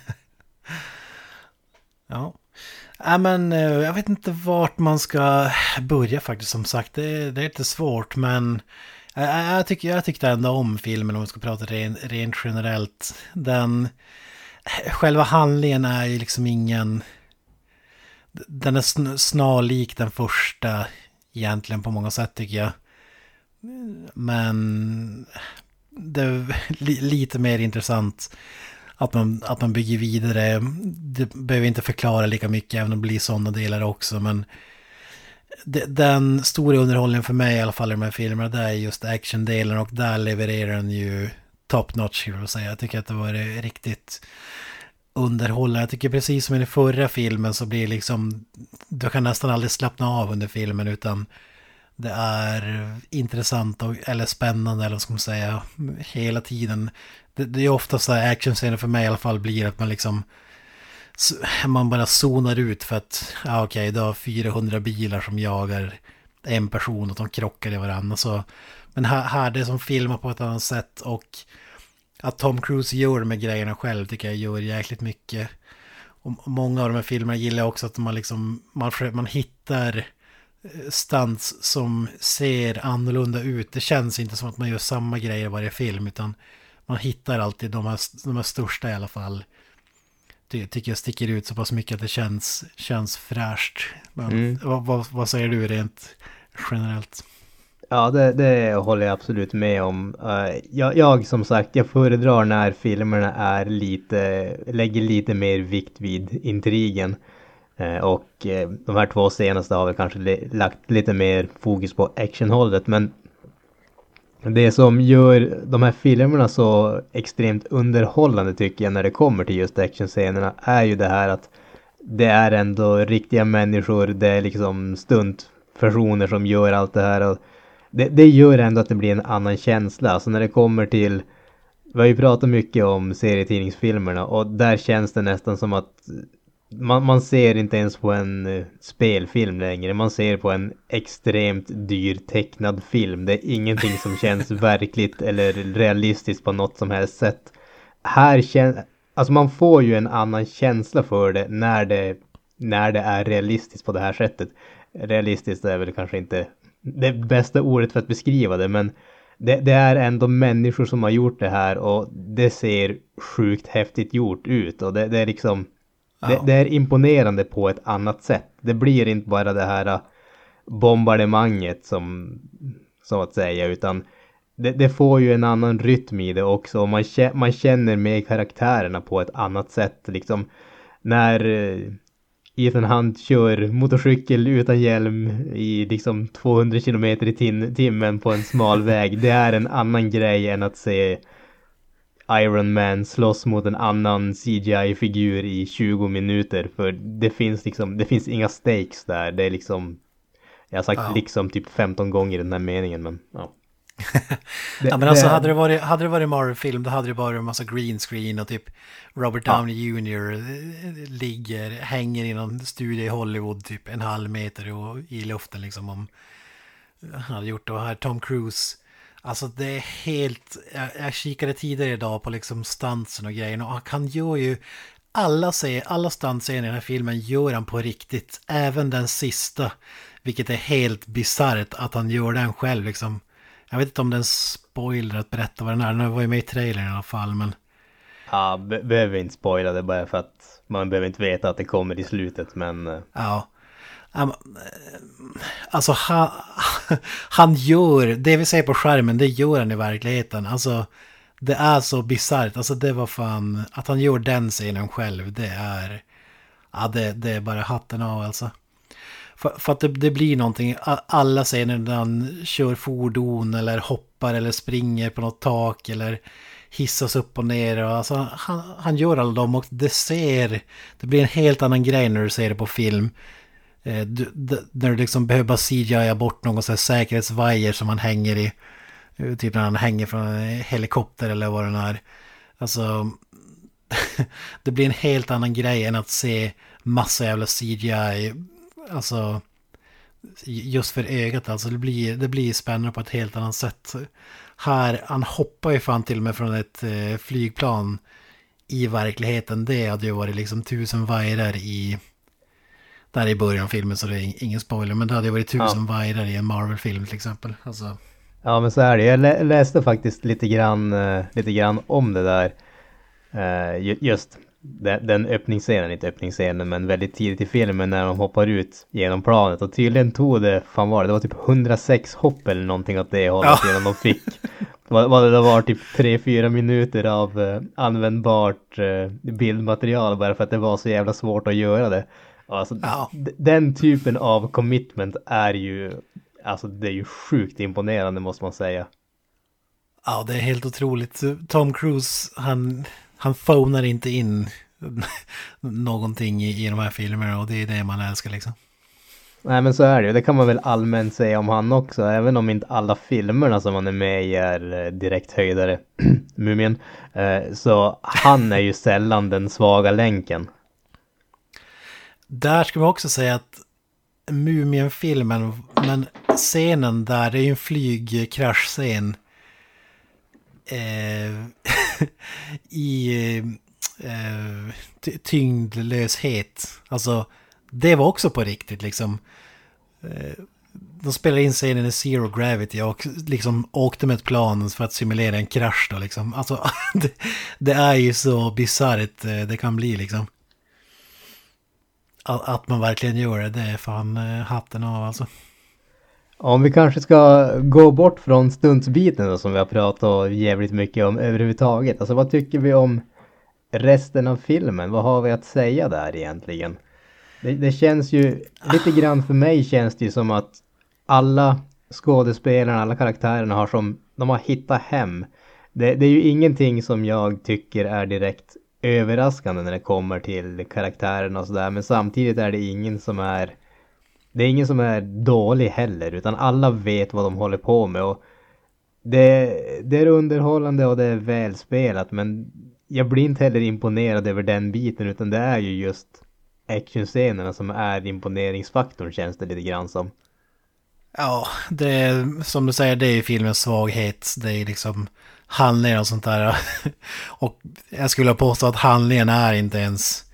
ja. Ja, men eh, jag vet inte vart man ska börja faktiskt som sagt. Det, det är lite svårt men jag, jag, tycker, jag tyckte ändå om filmen om vi ska prata ren, rent generellt. Den... Själva handlingen är ju liksom ingen... Den är snarlik den första egentligen på många sätt tycker jag. Men det är lite mer intressant. att man, att man bygger vidare. Det behöver inte förklara lika mycket, även om det blir sådana delar också. Men det, den stora underhållningen för mig i alla fall i de här filmerna, det är just actiondelen och där levererar den ju top notch, skulle jag säga. Jag tycker att det var riktigt underhållare. Jag tycker precis som i den förra filmen så blir det liksom, du kan nästan aldrig slappna av under filmen utan det är intressant och, eller spännande eller vad ska man säga, hela tiden. Det, det är ofta så här actionscener för mig i alla fall blir att man liksom man bara zonar ut för att, ja okej, okay, det har 400 bilar som jagar en person och de krockar i varandra. Så, men här, här det är som filmar på ett annat sätt och att Tom Cruise gör de här grejerna själv tycker jag gör jäkligt mycket. Och många av de här filmerna gillar jag också att man liksom, man, man hittar eh, stunts som ser annorlunda ut. Det känns inte som att man gör samma grejer i varje film utan man hittar alltid de här, de här största i alla fall. Det tycker jag sticker ut så pass mycket att det känns, känns fräscht. Men, mm. vad, vad, vad säger du rent generellt? Ja, det, det håller jag absolut med om. Eh, jag, jag, som sagt, jag föredrar när filmerna är lite, lägger lite mer vikt vid intrigen. Eh, och eh, de här två senaste har väl kanske lagt lite mer fokus på actionhållet. Men det som gör de här filmerna så extremt underhållande tycker jag när det kommer till just actionscenerna är ju det här att det är ändå riktiga människor, det är liksom stuntpersoner som gör allt det här. Och det, det gör ändå att det blir en annan känsla. Alltså när det kommer till vi har ju pratat mycket om serietidningsfilmerna och där känns det nästan som att man, man ser inte ens på en uh, spelfilm längre. Man ser på en extremt dyr tecknad film. Det är ingenting som känns verkligt eller realistiskt på något som helst sätt. Här känns, alltså man får ju en annan känsla för det när det, när det är realistiskt på det här sättet. Realistiskt är väl kanske inte det bästa ordet för att beskriva det men det, det, är ändå människor som har gjort det här och det ser sjukt häftigt gjort ut och det, det är liksom det, det, är imponerande på ett annat sätt. Det blir inte bara det här äh, bombardemanget som, så att säga, utan det, får ju en annan rytm i det också. Och man, man känner med karaktärerna på ett annat sätt. Liksom när Ethan Hunt kör motorcykel utan hjälm i liksom 200 km i timmen på en smal väg. Det är en annan grej än att se Iron Man slåss mot en annan CGI-figur i 20 minuter. För det finns liksom, det finns inga stakes där. Det är liksom, jag har sagt ja. liksom typ 15 gånger i den här meningen men ja. Det, ja men alltså det... hade det varit, hade det varit Marvel-film då hade det varit en massa green screen och typ Robert Downey ja. Jr. Eh, ligger, hänger i någon studio i Hollywood typ en halv meter i luften liksom om han hade gjort det. Och här Tom Cruise Alltså det är helt, jag, jag kikade tidigare idag på liksom stansen och grejerna och han gör ju alla, ser, alla stanser i den här filmen gör han på riktigt. Även den sista. Vilket är helt bisarrt att han gör den själv liksom. Jag vet inte om det är en spoiler att berätta vad den är. Den var ju med i trailern i alla fall men... Ja, be behöver inte spoila det bara för att man behöver inte veta att det kommer i slutet men... Eh. Ja. Alltså han, han gör, det vi ser på skärmen, det gör han i verkligheten. Alltså det är så bisarrt. Alltså det var fan, att han gör den scenen själv, det är... Ja, det, det är bara hatten av alltså. För, för att det, det, blir någonting, alla scener när han kör fordon eller hoppar eller springer på något tak eller hissas upp och ner. Och alltså, han, han gör alla dem och det ser, det blir en helt annan grej när du ser det på film. Eh, du, när du liksom behöver bara CGI bort någon sån här säkerhetsvajer som han hänger i. Eh, typ när han hänger från en helikopter eller vad den är. Alltså, det blir en helt annan grej än att se massa jävla CGI. Alltså, just för ögat alltså. Det blir, det blir spännande på ett helt annat sätt. Här, han hoppar ju fan till och med från ett eh, flygplan i verkligheten. Det hade ju varit liksom tusen vajrar i där i början av filmen så det är ingen spoiler. Men det hade ju varit tusen ja. vajrar i en Marvel-film till exempel. Alltså. Ja men så är det. Jag läste faktiskt lite grann, uh, lite grann om det där. Uh, just den, den öppningsscenen, inte öppningsscenen men väldigt tidigt i filmen när de hoppar ut genom planet. Och tydligen tog det, fan var det, det var typ 106 hopp eller någonting åt det hållet ja. innan de fick vad, vad det var typ 3-4 minuter av uh, användbart uh, bildmaterial bara för att det var så jävla svårt att göra det. Alltså, ja. Den typen av commitment är ju, alltså det är ju sjukt imponerande måste man säga. Ja, det är helt otroligt. Tom Cruise, han, han phonar inte in någonting i, i de här filmerna och det är det man älskar liksom. Nej men så är det ju, det kan man väl allmänt säga om han också, även om inte alla filmerna som han är med i är eh, direkt höjdare, Mumien. Eh, så han är ju sällan den svaga länken. Där ska man också säga att Mumien-filmen, men scenen där, det är ju en flygkraschscen. Eh, I eh, eh, tyngdlöshet. Alltså, det var också på riktigt liksom. Eh, de spelade in scenen i Zero Gravity och liksom åkte med ett plan för att simulera en krasch då liksom. Alltså, det, det är ju så bisarrt eh, det kan bli liksom. Att man verkligen gör det, det är fan hatten av alltså. Om vi kanske ska gå bort från stuntsbiten då, som vi har pratat jävligt mycket om överhuvudtaget. Alltså vad tycker vi om resten av filmen? Vad har vi att säga där egentligen? Det, det känns ju, lite grann för mig känns det ju som att alla skådespelarna, alla karaktärerna har som, de har hittat hem. Det, det, är ju ingenting som jag tycker är direkt överraskande när det kommer till karaktärerna och sådär. Men samtidigt är det ingen som är det är ingen som är dålig heller utan alla vet vad de håller på med och det, det är underhållande och det är välspelat men jag blir inte heller imponerad över den biten utan det är ju just actionscenerna som är imponeringsfaktorn känns det lite grann som. Ja, det är som du säger, det är filmens svaghet. Det är liksom handlingar och sånt där. Och jag skulle påstå att handlingen är inte ens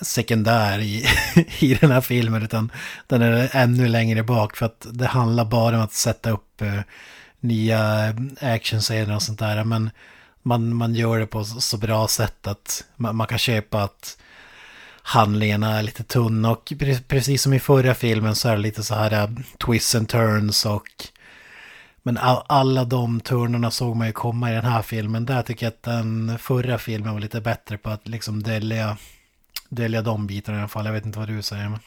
sekundär i, i den här filmen utan den är ännu längre bak för att det handlar bara om att sätta upp uh, nya actionscener och sånt där. Men man, man gör det på så, så bra sätt att man, man, kan köpa att handlingarna är lite tunna och precis som i förra filmen så är det lite så här uh, twists and turns och men all, alla de turnerna såg man ju komma i den här filmen. Där tycker jag att den förra filmen var lite bättre på att liksom dölja, dölja de bitarna i alla fall. Jag vet inte vad du säger. Men...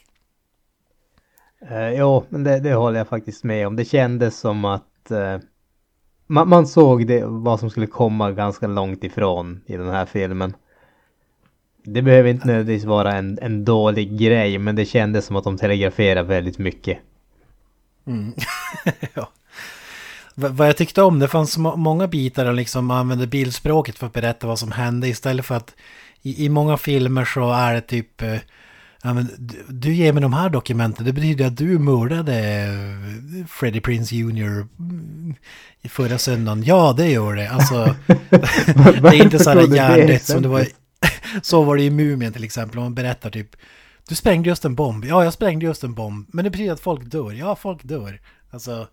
Uh, jo, men det, det håller jag faktiskt med om. Det kändes som att uh, man, man, såg det, vad som skulle komma ganska långt ifrån i den här filmen. Det behöver inte nödvändigtvis vara en, en dålig grej, men det kändes som att de telegraferade väldigt mycket. Mm. ja vad jag tyckte om, det fanns många bitar där liksom använde bildspråket för att berätta vad som hände istället för att i, i många filmer så är det typ eh, Ja, men du ger mig de här dokumenten, det betyder att du mördade eh, Freddie Prince Jr. i förra söndagen. Ja, det gör det. Alltså, det är inte så här hjärndött som det var. Så var det i Mumien till exempel, man berättar typ Du sprängde just en bomb. Ja, jag sprängde just en bomb. Men det betyder att folk dör. Ja, folk dör. Alltså,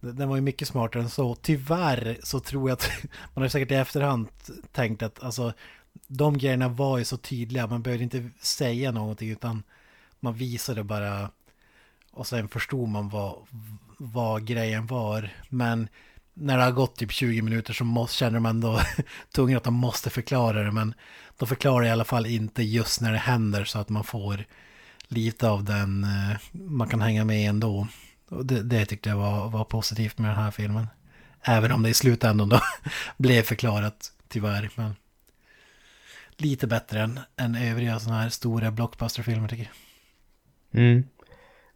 den var ju mycket smartare än så. Tyvärr så tror jag att man har säkert i efterhand tänkt att alltså de grejerna var ju så tydliga. Man behövde inte säga någonting utan man visade bara och sen förstod man vad, vad grejen var. Men när det har gått typ 20 minuter så måste, känner man då tungt att de måste förklara det. Men de förklarar i alla fall inte just när det händer så att man får lite av den, eh, man kan hänga med ändå. Och det, det tyckte jag var, var positivt med den här filmen. Även om det i slutändan då blev förklarat, tyvärr. Men lite bättre än, än övriga sådana här stora blockbusterfilmer tycker jag. Mm.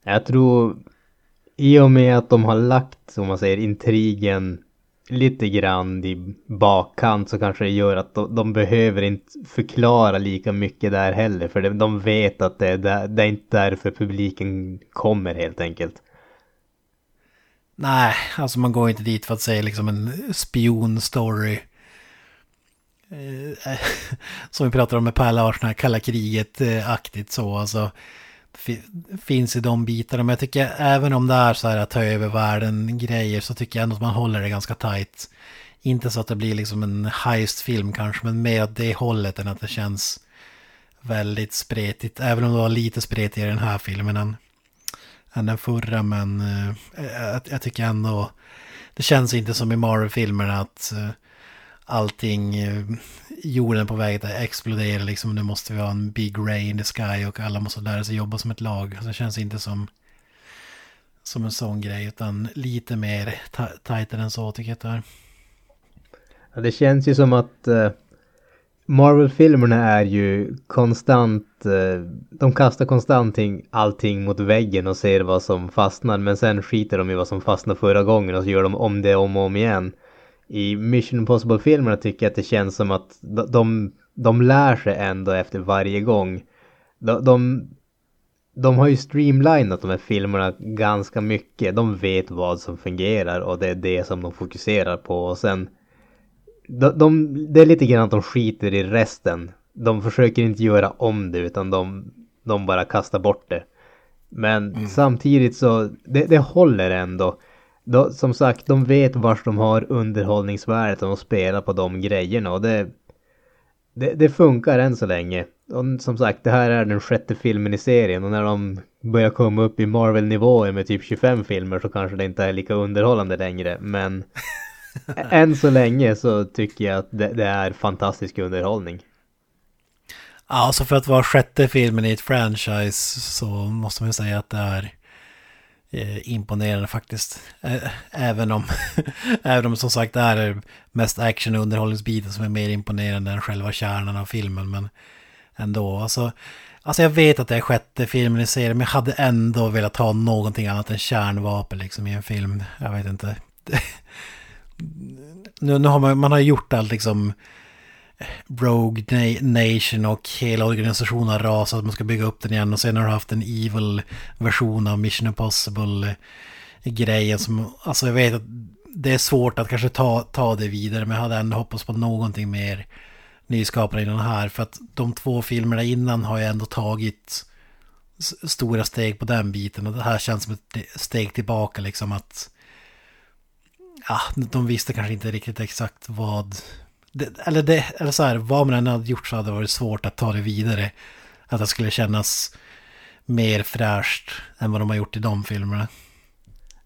Jag tror i och med att de har lagt, som man säger, intrigen lite grann i bakkant så kanske det gör att de, de behöver inte förklara lika mycket där heller. För de vet att det är, där, det är inte därför publiken kommer helt enkelt. Nej, alltså man går inte dit för att se liksom en spionstory. Eh, som vi pratar om med Per Larsson, här kalla kriget-aktigt eh, så. Alltså, finns i de bitarna. Men jag tycker även om det är så här att ta över världen grejer så tycker jag ändå att man håller det ganska tajt, Inte så att det blir liksom en heist-film kanske, men mer åt det hållet än att det känns väldigt spretigt. Även om det var lite spretigare i den här filmen än än den förra men uh, jag, jag, tycker ändå det känns inte som i Marvel-filmerna att uh, allting, eh, jorden på väg att explodera liksom. Nu måste vi ha en big ray in the sky och alla måste lära sig jobba som ett lag. Så det känns inte som, som en sån grej, utan lite mer tajtare än så tycker jag att det är. Ja, det känns ju som att uh, Marvel-filmerna är ju konstant, uh, de kastar konstant allting mot väggen och ser vad som fastnar men sen skiter de i vad som fastnade förra gången och så gör de om det om och om igen. I Mission Impossible-filmerna tycker jag att det känns som att de, de, lär sig ändå efter varje gång. De, de, de har ju streamlinat de här filmerna ganska mycket. De vet vad som fungerar och det är det som de fokuserar på och sen de, de, det är lite grann att de skiter i resten. De försöker inte göra om det utan de, de bara kastar bort det. Men mm. samtidigt så, det, det håller ändå. De, som sagt, de vet vart de har underhållningsvärdet och de spelar på de grejerna och det, det, det, funkar än så länge. Och som sagt, det här är den sjätte filmen i serien och när de börjar komma upp i Marvel-nivåer med typ 25 filmer så kanske det inte är lika underhållande längre. Men Än så länge så tycker jag att det, det, är fantastisk underhållning. Ja, alltså för att vara sjätte filmen i ett franchise så måste man säga att det är Eh, imponerande faktiskt. Eh, även om, även om som sagt det här är mest action och underhållningsbiten som är mer imponerande än själva kärnan av filmen. Men ändå, alltså, alltså jag vet att det är sjätte filmen i serien men jag hade ändå velat ha någonting annat än kärnvapen liksom i en film. Jag vet inte nu, nu har man, man har gjort allt liksom Rogue Nation och hela organisationen har rasat, att man ska bygga upp den igen. Och sen har du haft en evil version av Mission Impossible grejen som, alltså jag vet att det är svårt att kanske ta, ta det vidare men jag hade ändå hoppats på någonting mer nyskapande i den här. För att de två filmerna innan har jag ändå tagit stora steg på den biten. Och det här känns som ett steg tillbaka liksom att ja, de visste kanske inte riktigt exakt vad... Det, eller, det, eller så här, vad man än hade gjort så hade det varit svårt att ta det vidare. Att det skulle kännas mer fräscht än vad de har gjort i de filmerna.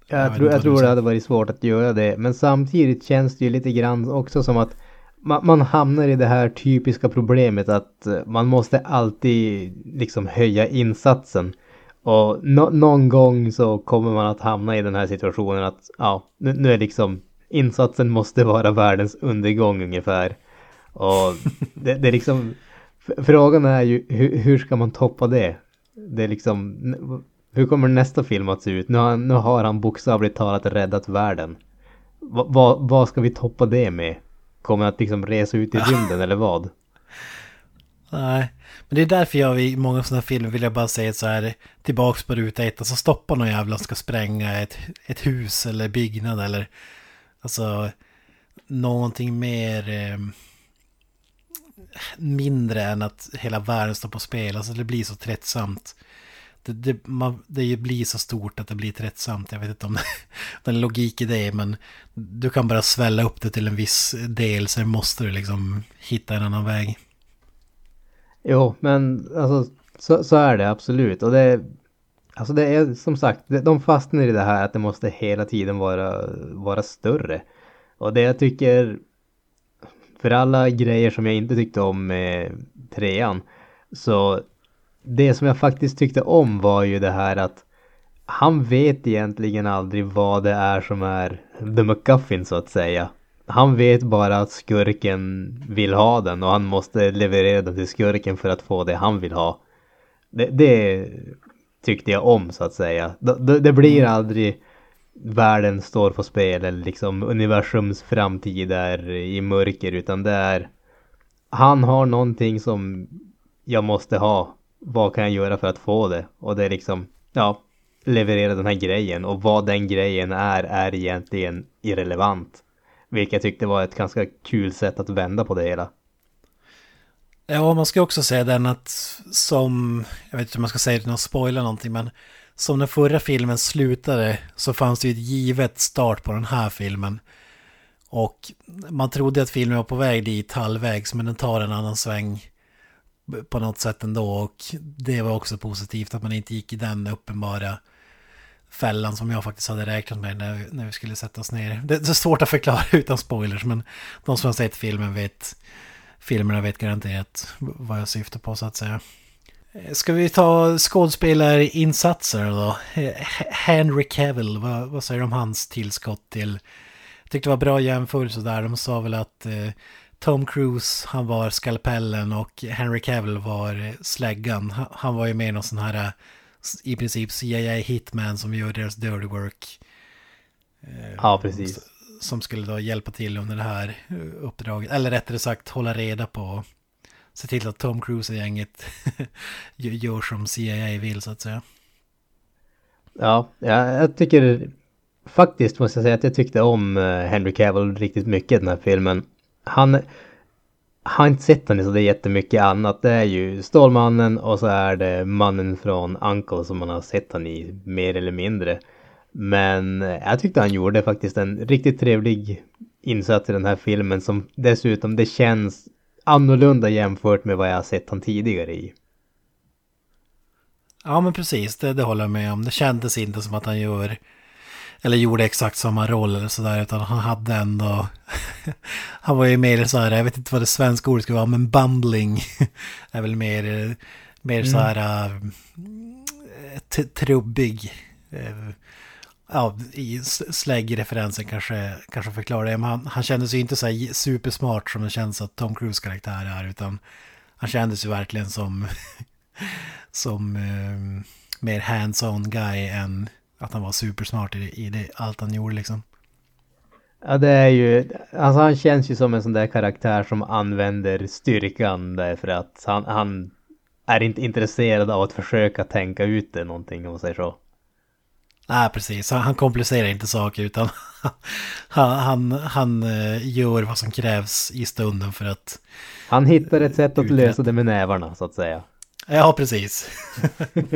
Jag, jag tror, jag tror det hade varit svårt att göra det. Men samtidigt känns det ju lite grann också som att man, man hamnar i det här typiska problemet att man måste alltid liksom höja insatsen. Och no någon gång så kommer man att hamna i den här situationen att ja, nu, nu är liksom insatsen måste vara världens undergång ungefär. Och det, det är liksom Frågan är ju hur, hur, ska man toppa det? Det är liksom Hur kommer nästa film att se ut? Nu har, nu har han bokstavligt talat räddat världen. Va, va, vad ska vi toppa det med? Kommer han att liksom resa ut i rymden eller vad? Nej, men det är därför jag i många sådana filmer vill jag bara säga så här tillbaks på ruta ett, alltså stoppa någon jävla som ska spränga ett, ett hus eller byggnad eller alltså någonting mer eh, mindre än att hela världen står på spel, alltså det blir så tröttsamt. Det, det, man, det blir så stort att det blir tröttsamt. Jag vet inte om det är logik i det, men du kan bara svälla upp det till en viss del, sen måste du liksom hitta en annan väg. Jo, men alltså så, så är det absolut. Och det, alltså det är som sagt, de fastnar i det här att det måste hela tiden vara, vara större. Och det jag tycker, för alla grejer som jag inte tyckte om med trean, så det som jag faktiskt tyckte om var ju det här att han vet egentligen aldrig vad det är som är the McGuffin så att säga han vet bara att skurken vill ha den och han måste leverera den till skurken för att få det han vill ha. Det, det tyckte jag om så att säga. Det, det, blir mm. aldrig världen står på spel eller liksom universums framtid är i mörker utan det är han har någonting som jag måste ha. Vad kan jag göra för att få det? Och det är liksom, ja, leverera den här grejen och vad den grejen är, är egentligen irrelevant. Vilket jag tyckte var ett ganska kul sätt att vända på det hela. Ja, man ska också säga den att som, jag vet inte om man ska säga det utan att spoila någonting, men som den förra filmen slutade så fanns det ju ett givet start på den här filmen. Och man trodde att filmen var på väg dit halvvägs, men den tar en annan sväng på något sätt ändå. Och det var också positivt att man inte gick i den uppenbara fällan som jag faktiskt hade räknat med när, när vi skulle sätta oss ner. Det, det är svårt att förklara utan spoilers men de som har sett filmen vet filmerna vet garanterat vad jag syftar på så att säga. Ska vi ta skådespelarinsatser då? Henry Cavill, vad, vad säger du om hans tillskott till... Jag tyckte det var bra jämförelse där. De sa väl att eh, Tom Cruise, han var skalpellen och Henry Cavill var eh, släggan. Han, han var ju med i någon sån här eh, i princip CIA Hitman som gör deras dirty work. Eh, ja, precis. Som skulle då hjälpa till under det här eh, uppdraget. Eller rättare sagt hålla reda på. Se till att Tom Cruise och gänget gör som CIA vill så att säga. Ja, jag tycker faktiskt måste jag säga att jag tyckte om eh, Henry Cavill riktigt mycket i den här filmen. Han har inte sett honom i så jättemycket annat. Det är ju Stålmannen och så är det mannen från Uncle som man har sett honom i mer eller mindre. Men jag tyckte han gjorde faktiskt en riktigt trevlig insats i den här filmen som dessutom det känns annorlunda jämfört med vad jag har sett honom tidigare i. Ja men precis, det, det håller jag med om. Det kändes inte som att han gör eller gjorde exakt samma roll eller sådär, utan han hade ändå... han var ju mer så här, jag vet inte vad det svenska ordet ska vara, men bundling är väl mer, mer mm. så här uh, trubbig. Uh, ja, i släggreferensen kanske, kanske förklarar det. Men han, han kändes ju inte så här supersmart som det känns att Tom Cruise karaktär är, utan han kändes ju verkligen som, som eh, mer hands-on guy än att han var supersmart i, i det, allt han gjorde liksom. Ja det är ju, alltså han känns ju som en sån där karaktär som använder styrkan därför att han, han är inte intresserad av att försöka tänka ut det någonting om man säger så. Nej, precis. Han komplicerar inte saker utan han, han, han eh, gör vad som krävs i stunden för att... Han hittar ett sätt att lösa det med nävarna så att säga. Ja, precis.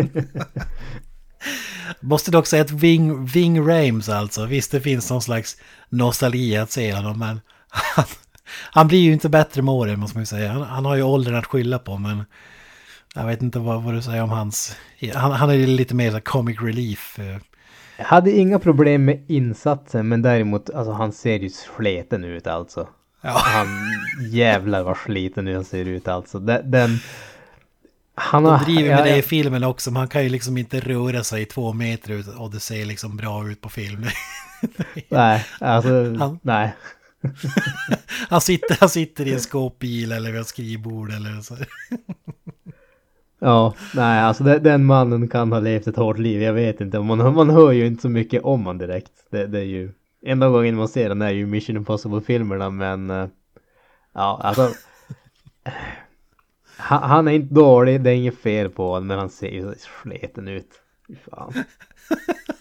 Måste dock säga att Ving, Ving Rames alltså, visst det finns någon slags nostalgi att se honom, men han, han blir ju inte bättre med åren måste man ju säga. Han, han, har ju åldern att skylla på, men jag vet inte vad, vad du säger om hans... Han, han är ju lite mer så comic relief. Jag hade inga problem med insatsen, men däremot, alltså han ser ju sleten ut alltså. Ja. Han jävlar vad sliten han ser ut alltså. Den, den han har, De driver med ja, det i filmen också, man kan ju liksom inte röra sig i två meter och det ser liksom bra ut på film. nej, alltså, han, nej. han, sitter, han sitter i en skåpbil eller vid ett skrivbord eller så ja, nej, alltså den, den, mannen kan ha levt ett hårt liv, jag vet inte. Man, man hör ju inte så mycket om honom direkt. Det, det är ju, enda gången man ser den är ju Mission Impossible-filmerna, men eh, ja, alltså han, han, är inte dålig, det är inget fel på honom, men han ser ju så sleten ut. Fan.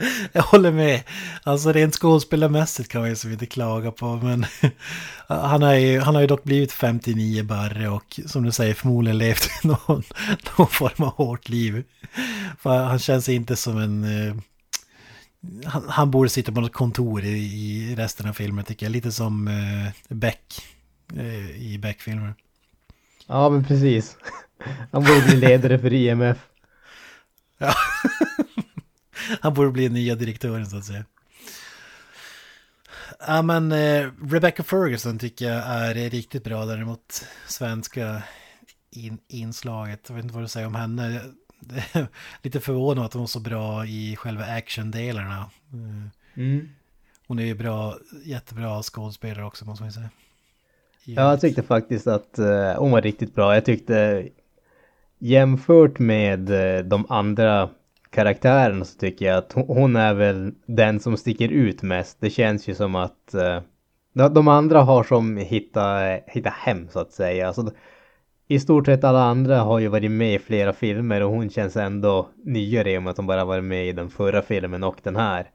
Jag håller med. Alltså rent skådespelarmässigt kan man ju som inte klaga på. Men han, är ju, han har ju dock blivit 59 barre och som du säger förmodligen levt någon, någon form av hårt liv. För han känns inte som en... Eh, han, han, borde sitta på något kontor i, i resten av filmen tycker jag. Lite som uh, Beck uh, i Beck-filmer. Ja, men precis. Han borde bli ledare för IMF. Ja. Han borde bli nya direktören så att säga. Ja men eh, Rebecca Ferguson tycker jag är riktigt bra däremot svenska in, inslaget. Jag vet inte vad du säger om henne. Lite förvånad att hon var så bra i själva actiondelarna. Mm. Hon är ju bra, jättebra skådespelare också måste man säga. Ja, jag tyckte faktiskt att uh, hon var riktigt bra. Jag tyckte jämfört med uh, de andra karaktären så tycker jag att hon är väl den som sticker ut mest. Det känns ju som att eh, de andra har som hitta, hitta hem så att säga. Alltså, I stort sett alla andra har ju varit med i flera filmer och hon känns ändå nyare i och med att hon bara varit med i den förra filmen och den här.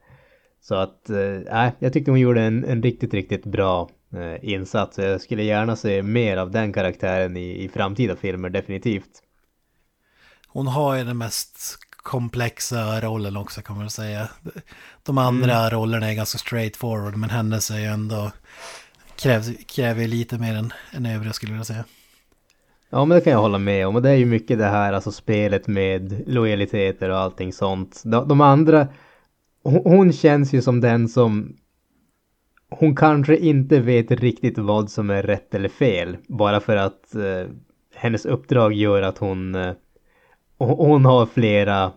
Så att, eh, äh, jag tyckte hon gjorde en, en riktigt, riktigt bra eh, insats. Jag skulle gärna se mer av den karaktären i, i framtida filmer, definitivt. Hon har ju den mest komplexa rollen också kan man säga. De andra mm. rollerna är ganska straightforward men hennes är ju ändå krävs, kräver lite mer än, än övriga skulle jag vilja säga. Ja, men det kan jag hålla med om. Och det är ju mycket det här, alltså spelet med lojaliteter och allting sånt. De, de andra, hon, hon känns ju som den som hon kanske inte vet riktigt vad som är rätt eller fel. Bara för att eh, hennes uppdrag gör att hon, eh, hon har flera,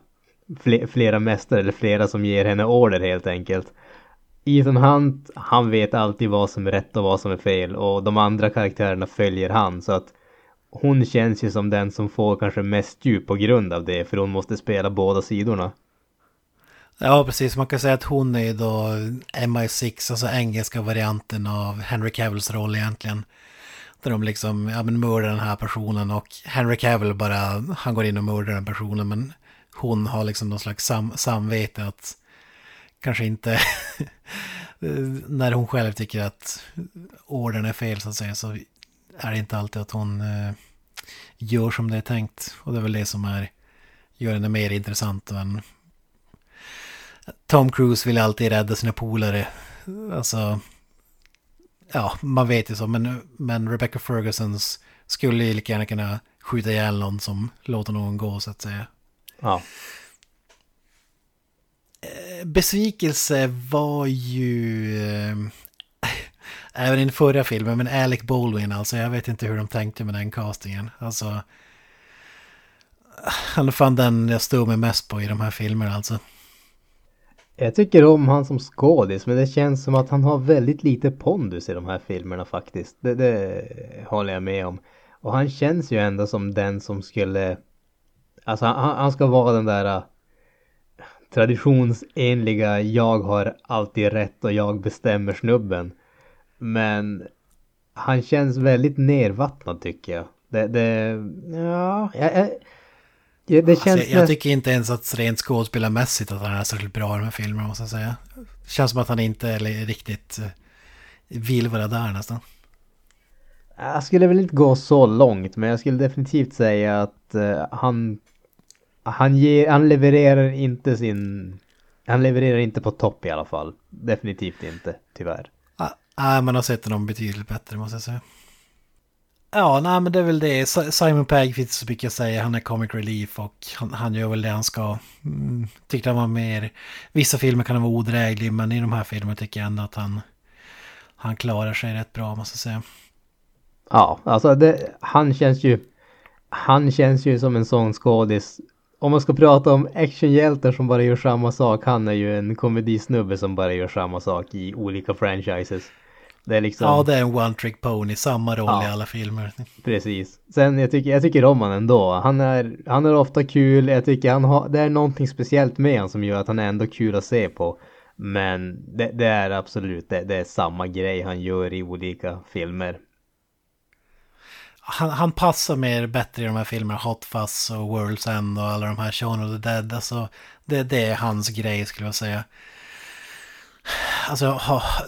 fler, flera mästare eller flera som ger henne order helt enkelt. Ethan Hunt, han vet alltid vad som är rätt och vad som är fel och de andra karaktärerna följer han så att hon känns ju som den som får kanske mest djup på grund av det för hon måste spela båda sidorna. Ja, precis. Man kan säga att hon är då MI6, alltså engelska varianten av Henry Cavills roll egentligen. Där de liksom, ja men mördar den här personen och Henry Cavill bara, han går in och mördar den personen men hon har liksom någon slags sam samvete att kanske inte, när hon själv tycker att orden är fel så att säga så är det inte alltid att hon eh, gör som det är tänkt. Och det är väl det som är, gör henne mer intressant än Tom Cruise vill alltid rädda sina polare. Alltså, ja, man vet ju så, men, men Rebecca Fergusons skulle ju lika gärna kunna skjuta ihjäl någon som låter någon gå, så att säga. Ja. Eh, besvikelse var ju... Äh, även i den förra filmen, men Alec Baldwin alltså. Jag vet inte hur de tänkte med den castingen. Alltså... Han är fan den jag stod mig mest på i de här filmerna alltså. Jag tycker om han som skådis men det känns som att han har väldigt lite pondus i de här filmerna faktiskt. Det, det håller jag med om. Och han känns ju ändå som den som skulle... Alltså han, han ska vara den där äh, traditionsenliga jag har alltid rätt och jag bestämmer snubben. Men han känns väldigt nervattnad tycker jag. Det, det ja, jag, jag det, det alltså, jag, jag, tycker inte ens att rent skådespelarmässigt att han är särskilt bra i de här filmerna måste jag säga. Det känns som att han inte eller, riktigt eh, vill vara där nästan. Jag skulle väl inte gå så långt men jag skulle definitivt säga att uh, han han, ger, han levererar inte sin han levererar inte på topp i alla fall. Definitivt inte, tyvärr. Nej, ah, man har sett honom betydligt bättre måste jag säga. Ja, nej men det är väl det. Simon Pegg finns så mycket att säga. Han är comic relief och han, han gör väl det han ska. Mm, tyckte han var mer... Vissa filmer kan han vara odräglig men i de här filmerna tycker jag ändå att han... Han klarar sig rätt bra måste jag säga. Ja, alltså det, han känns ju... Han känns ju som en sån skådis. Om man ska prata om actionhjältar som bara gör samma sak. Han är ju en komedisnubbe som bara gör samma sak i olika franchises. Det är liksom... Ja, det är en one trick pony, samma roll ja, i alla filmer. Precis. Sen jag tycker, jag tycker om honom ändå. Han är, han är ofta kul, jag tycker han har, det är någonting speciellt med honom som gör att han är ändå kul att se på. Men det, det är absolut, det, det, är samma grej han gör i olika filmer. Han, han passar mer bättre i de här filmerna, Hot Fuzz och World's End och alla de här Shaun of the Dead. Alltså, det, det är hans grej skulle jag säga. Alltså,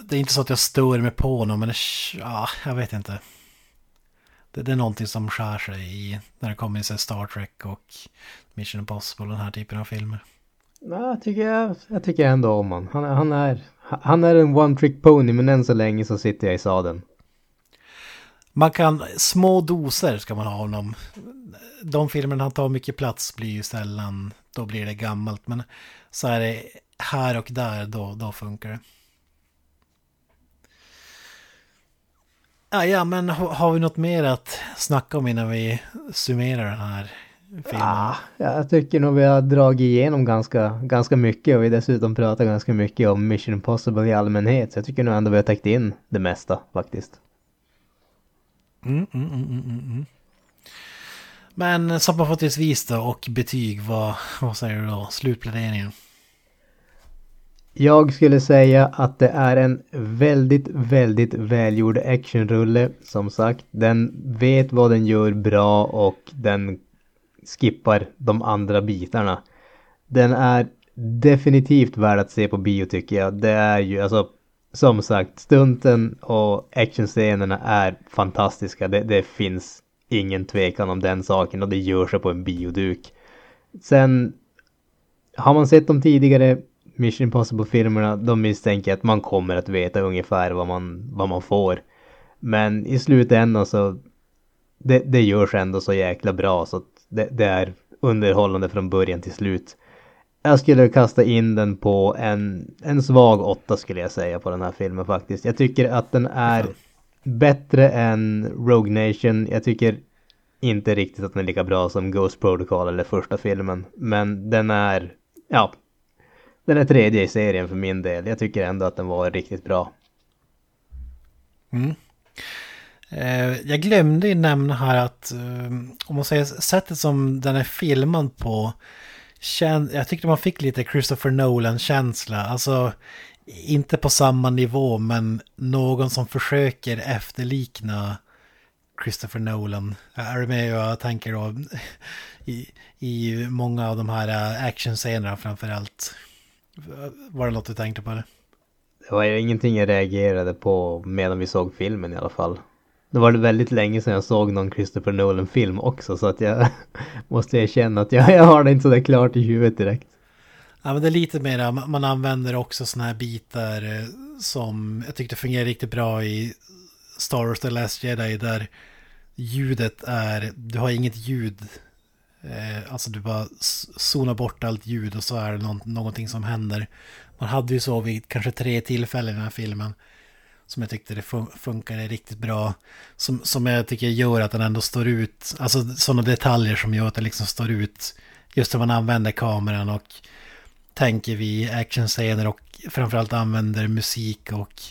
det är inte så att jag stör mig på honom, men det, ja, jag vet inte. Det, det, är någonting som skär sig i när det kommer till Star Trek och Mission Impossible, den här typen av filmer. Nej, jag tycker, jag, jag tycker ändå om honom. Han, han, är, han är en one trick pony, men än så länge så sitter jag i sadeln. Man kan, små doser ska man ha honom. De filmerna han tar mycket plats blir ju sällan, då blir det gammalt. Men så är det här och där, då, då funkar det. Ja, ja, men har vi något mer att snacka om innan vi summerar den här filmen? Ja, jag tycker nog vi har dragit igenom ganska, ganska mycket och vi dessutom pratat ganska mycket om Mission Impossible i allmänhet. Så jag tycker nog ändå vi har täckt in det mesta faktiskt. Mm, mm, mm, mm, mm. mm. Men sammanfattningsvis då och betyg, vad, vad säger du då? Slutpläderingen? Jag skulle säga att det är en väldigt, väldigt välgjord actionrulle. Som sagt, den vet vad den gör bra och den skippar de andra bitarna. Den är definitivt värd att se på bio tycker jag. Det är ju alltså som sagt, stunten och actionscenerna är fantastiska. Det, det, finns ingen tvekan om den saken och det gör sig på en bioduk. Sen har man sett dem tidigare Mission Impossible-filmerna, de misstänker att man kommer att veta ungefär vad man, vad man får. Men i slutändan så det, det görs ändå så jäkla bra så att det, det är underhållande från början till slut. Jag skulle kasta in den på en, en svag åtta skulle jag säga på den här filmen faktiskt. Jag tycker att den är bättre än Rogue Nation. Jag tycker inte riktigt att den är lika bra som Ghost Protocol eller första filmen. Men den är, ja, den är tredje i serien för min del. Jag tycker ändå att den var riktigt bra. Mm. Eh, jag glömde ju nämna här att eh, om man säger sättet som den är filmad på. Jag tyckte man fick lite Christopher Nolan-känsla. Alltså inte på samma nivå men någon som försöker efterlikna Christopher Nolan. Är du med jag tänker då i, i många av de här actionscenerna actionscenerna framförallt. Var det något du tänkte på det? Det var ingenting jag reagerade på medan vi såg filmen i alla fall. Det var väldigt länge sedan jag såg någon Christopher Nolan-film också så att jag måste erkänna att jag, jag har det inte sådär klart i huvudet direkt. Ja men det är lite mer, man använder också sådana här bitar eh, som jag tyckte fungerar riktigt bra i Star Wars The Last Jedi där ljudet är, du har inget ljud. Eh, alltså du bara zonar bort allt ljud och så är det någonting som händer. Man hade ju så vid kanske tre tillfällen i den här filmen. Som jag tyckte det fun funkade riktigt bra. Som, som jag tycker gör att den ändå står ut. Alltså sådana detaljer som gör att den liksom står ut. Just när man använder kameran och tänker vi actionscener och framförallt använder musik och,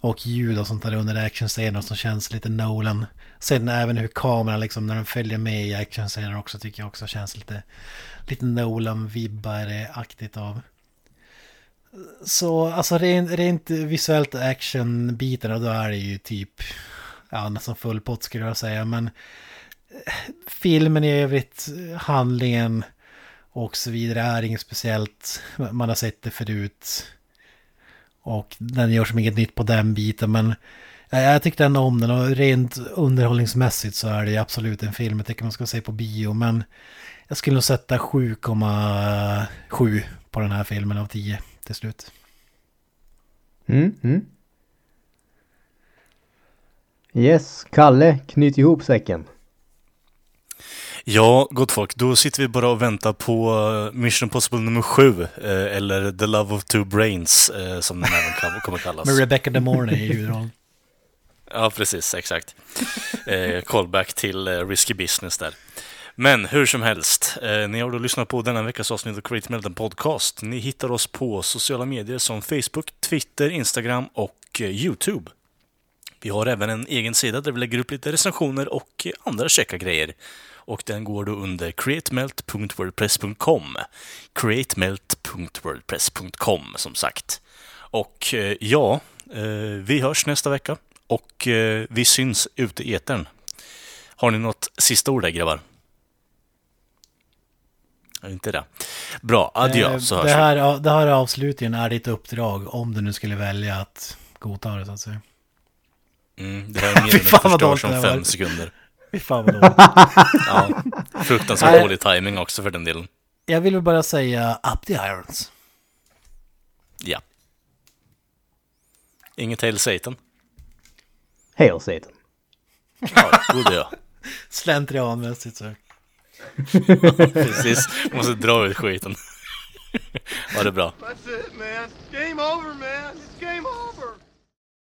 och ljud och sånt där under actionscener som känns lite Nolan. Sen även hur kameran liksom när den följer med i actionscener också tycker jag också känns lite, lite Nolan-vibbar-aktigt av. Så alltså rent, rent visuellt actionbitarna då är det ju typ ja, nästan full pott skulle jag säga. Men eh, filmen i övrigt, handlingen och så vidare är inget speciellt. Man har sett det förut. Och den gör som inget nytt på den biten. Men jag tyckte ändå om den och rent underhållningsmässigt så är det absolut en film jag tycker man ska se på bio. Men jag skulle nog sätta 7,7 på den här filmen av 10 till slut. Mm, mm. Yes, Kalle, knyt ihop säcken. Ja, gott folk, då sitter vi bara och väntar på eh, Mission Impossible nummer sju, eh, eller The Love of Two Brains, eh, som den även kommer kallas. Med Rebecca De Mornay i huvudrollen ja, precis, exakt. Eh, callback till eh, Risky Business där. Men hur som helst, eh, ni har då lyssnat på denna veckas avsnitt av Create Melton Podcast. Ni hittar oss på sociala medier som Facebook, Twitter, Instagram och eh, YouTube. Vi har även en egen sida där vi lägger upp lite recensioner och eh, andra käcka grejer. Och den går då under createmelt.wordpress.com. Createmelt.wordpress.com som sagt. Och eh, ja, eh, vi hörs nästa vecka och eh, vi syns ute i etern. Har ni något sista ord där grabbar? Inte det. Bra, adjö så hörs det här, vi. Det här avslutningen är ditt uppdrag om du nu skulle välja att godta det så att säga. Mm, det här är mer än ett förstör som fem sekunder. Fy fan vad dåligt. ja, fruktansvärt dålig timing också för den delen. Jag vill bara säga up the irons. Ja. Inget Hail Satan. Hail Satan. Ja, ja. Slentrianmässigt så. Precis, måste dra ut skiten. ha det bra. That's it man. Game over man. It's game over.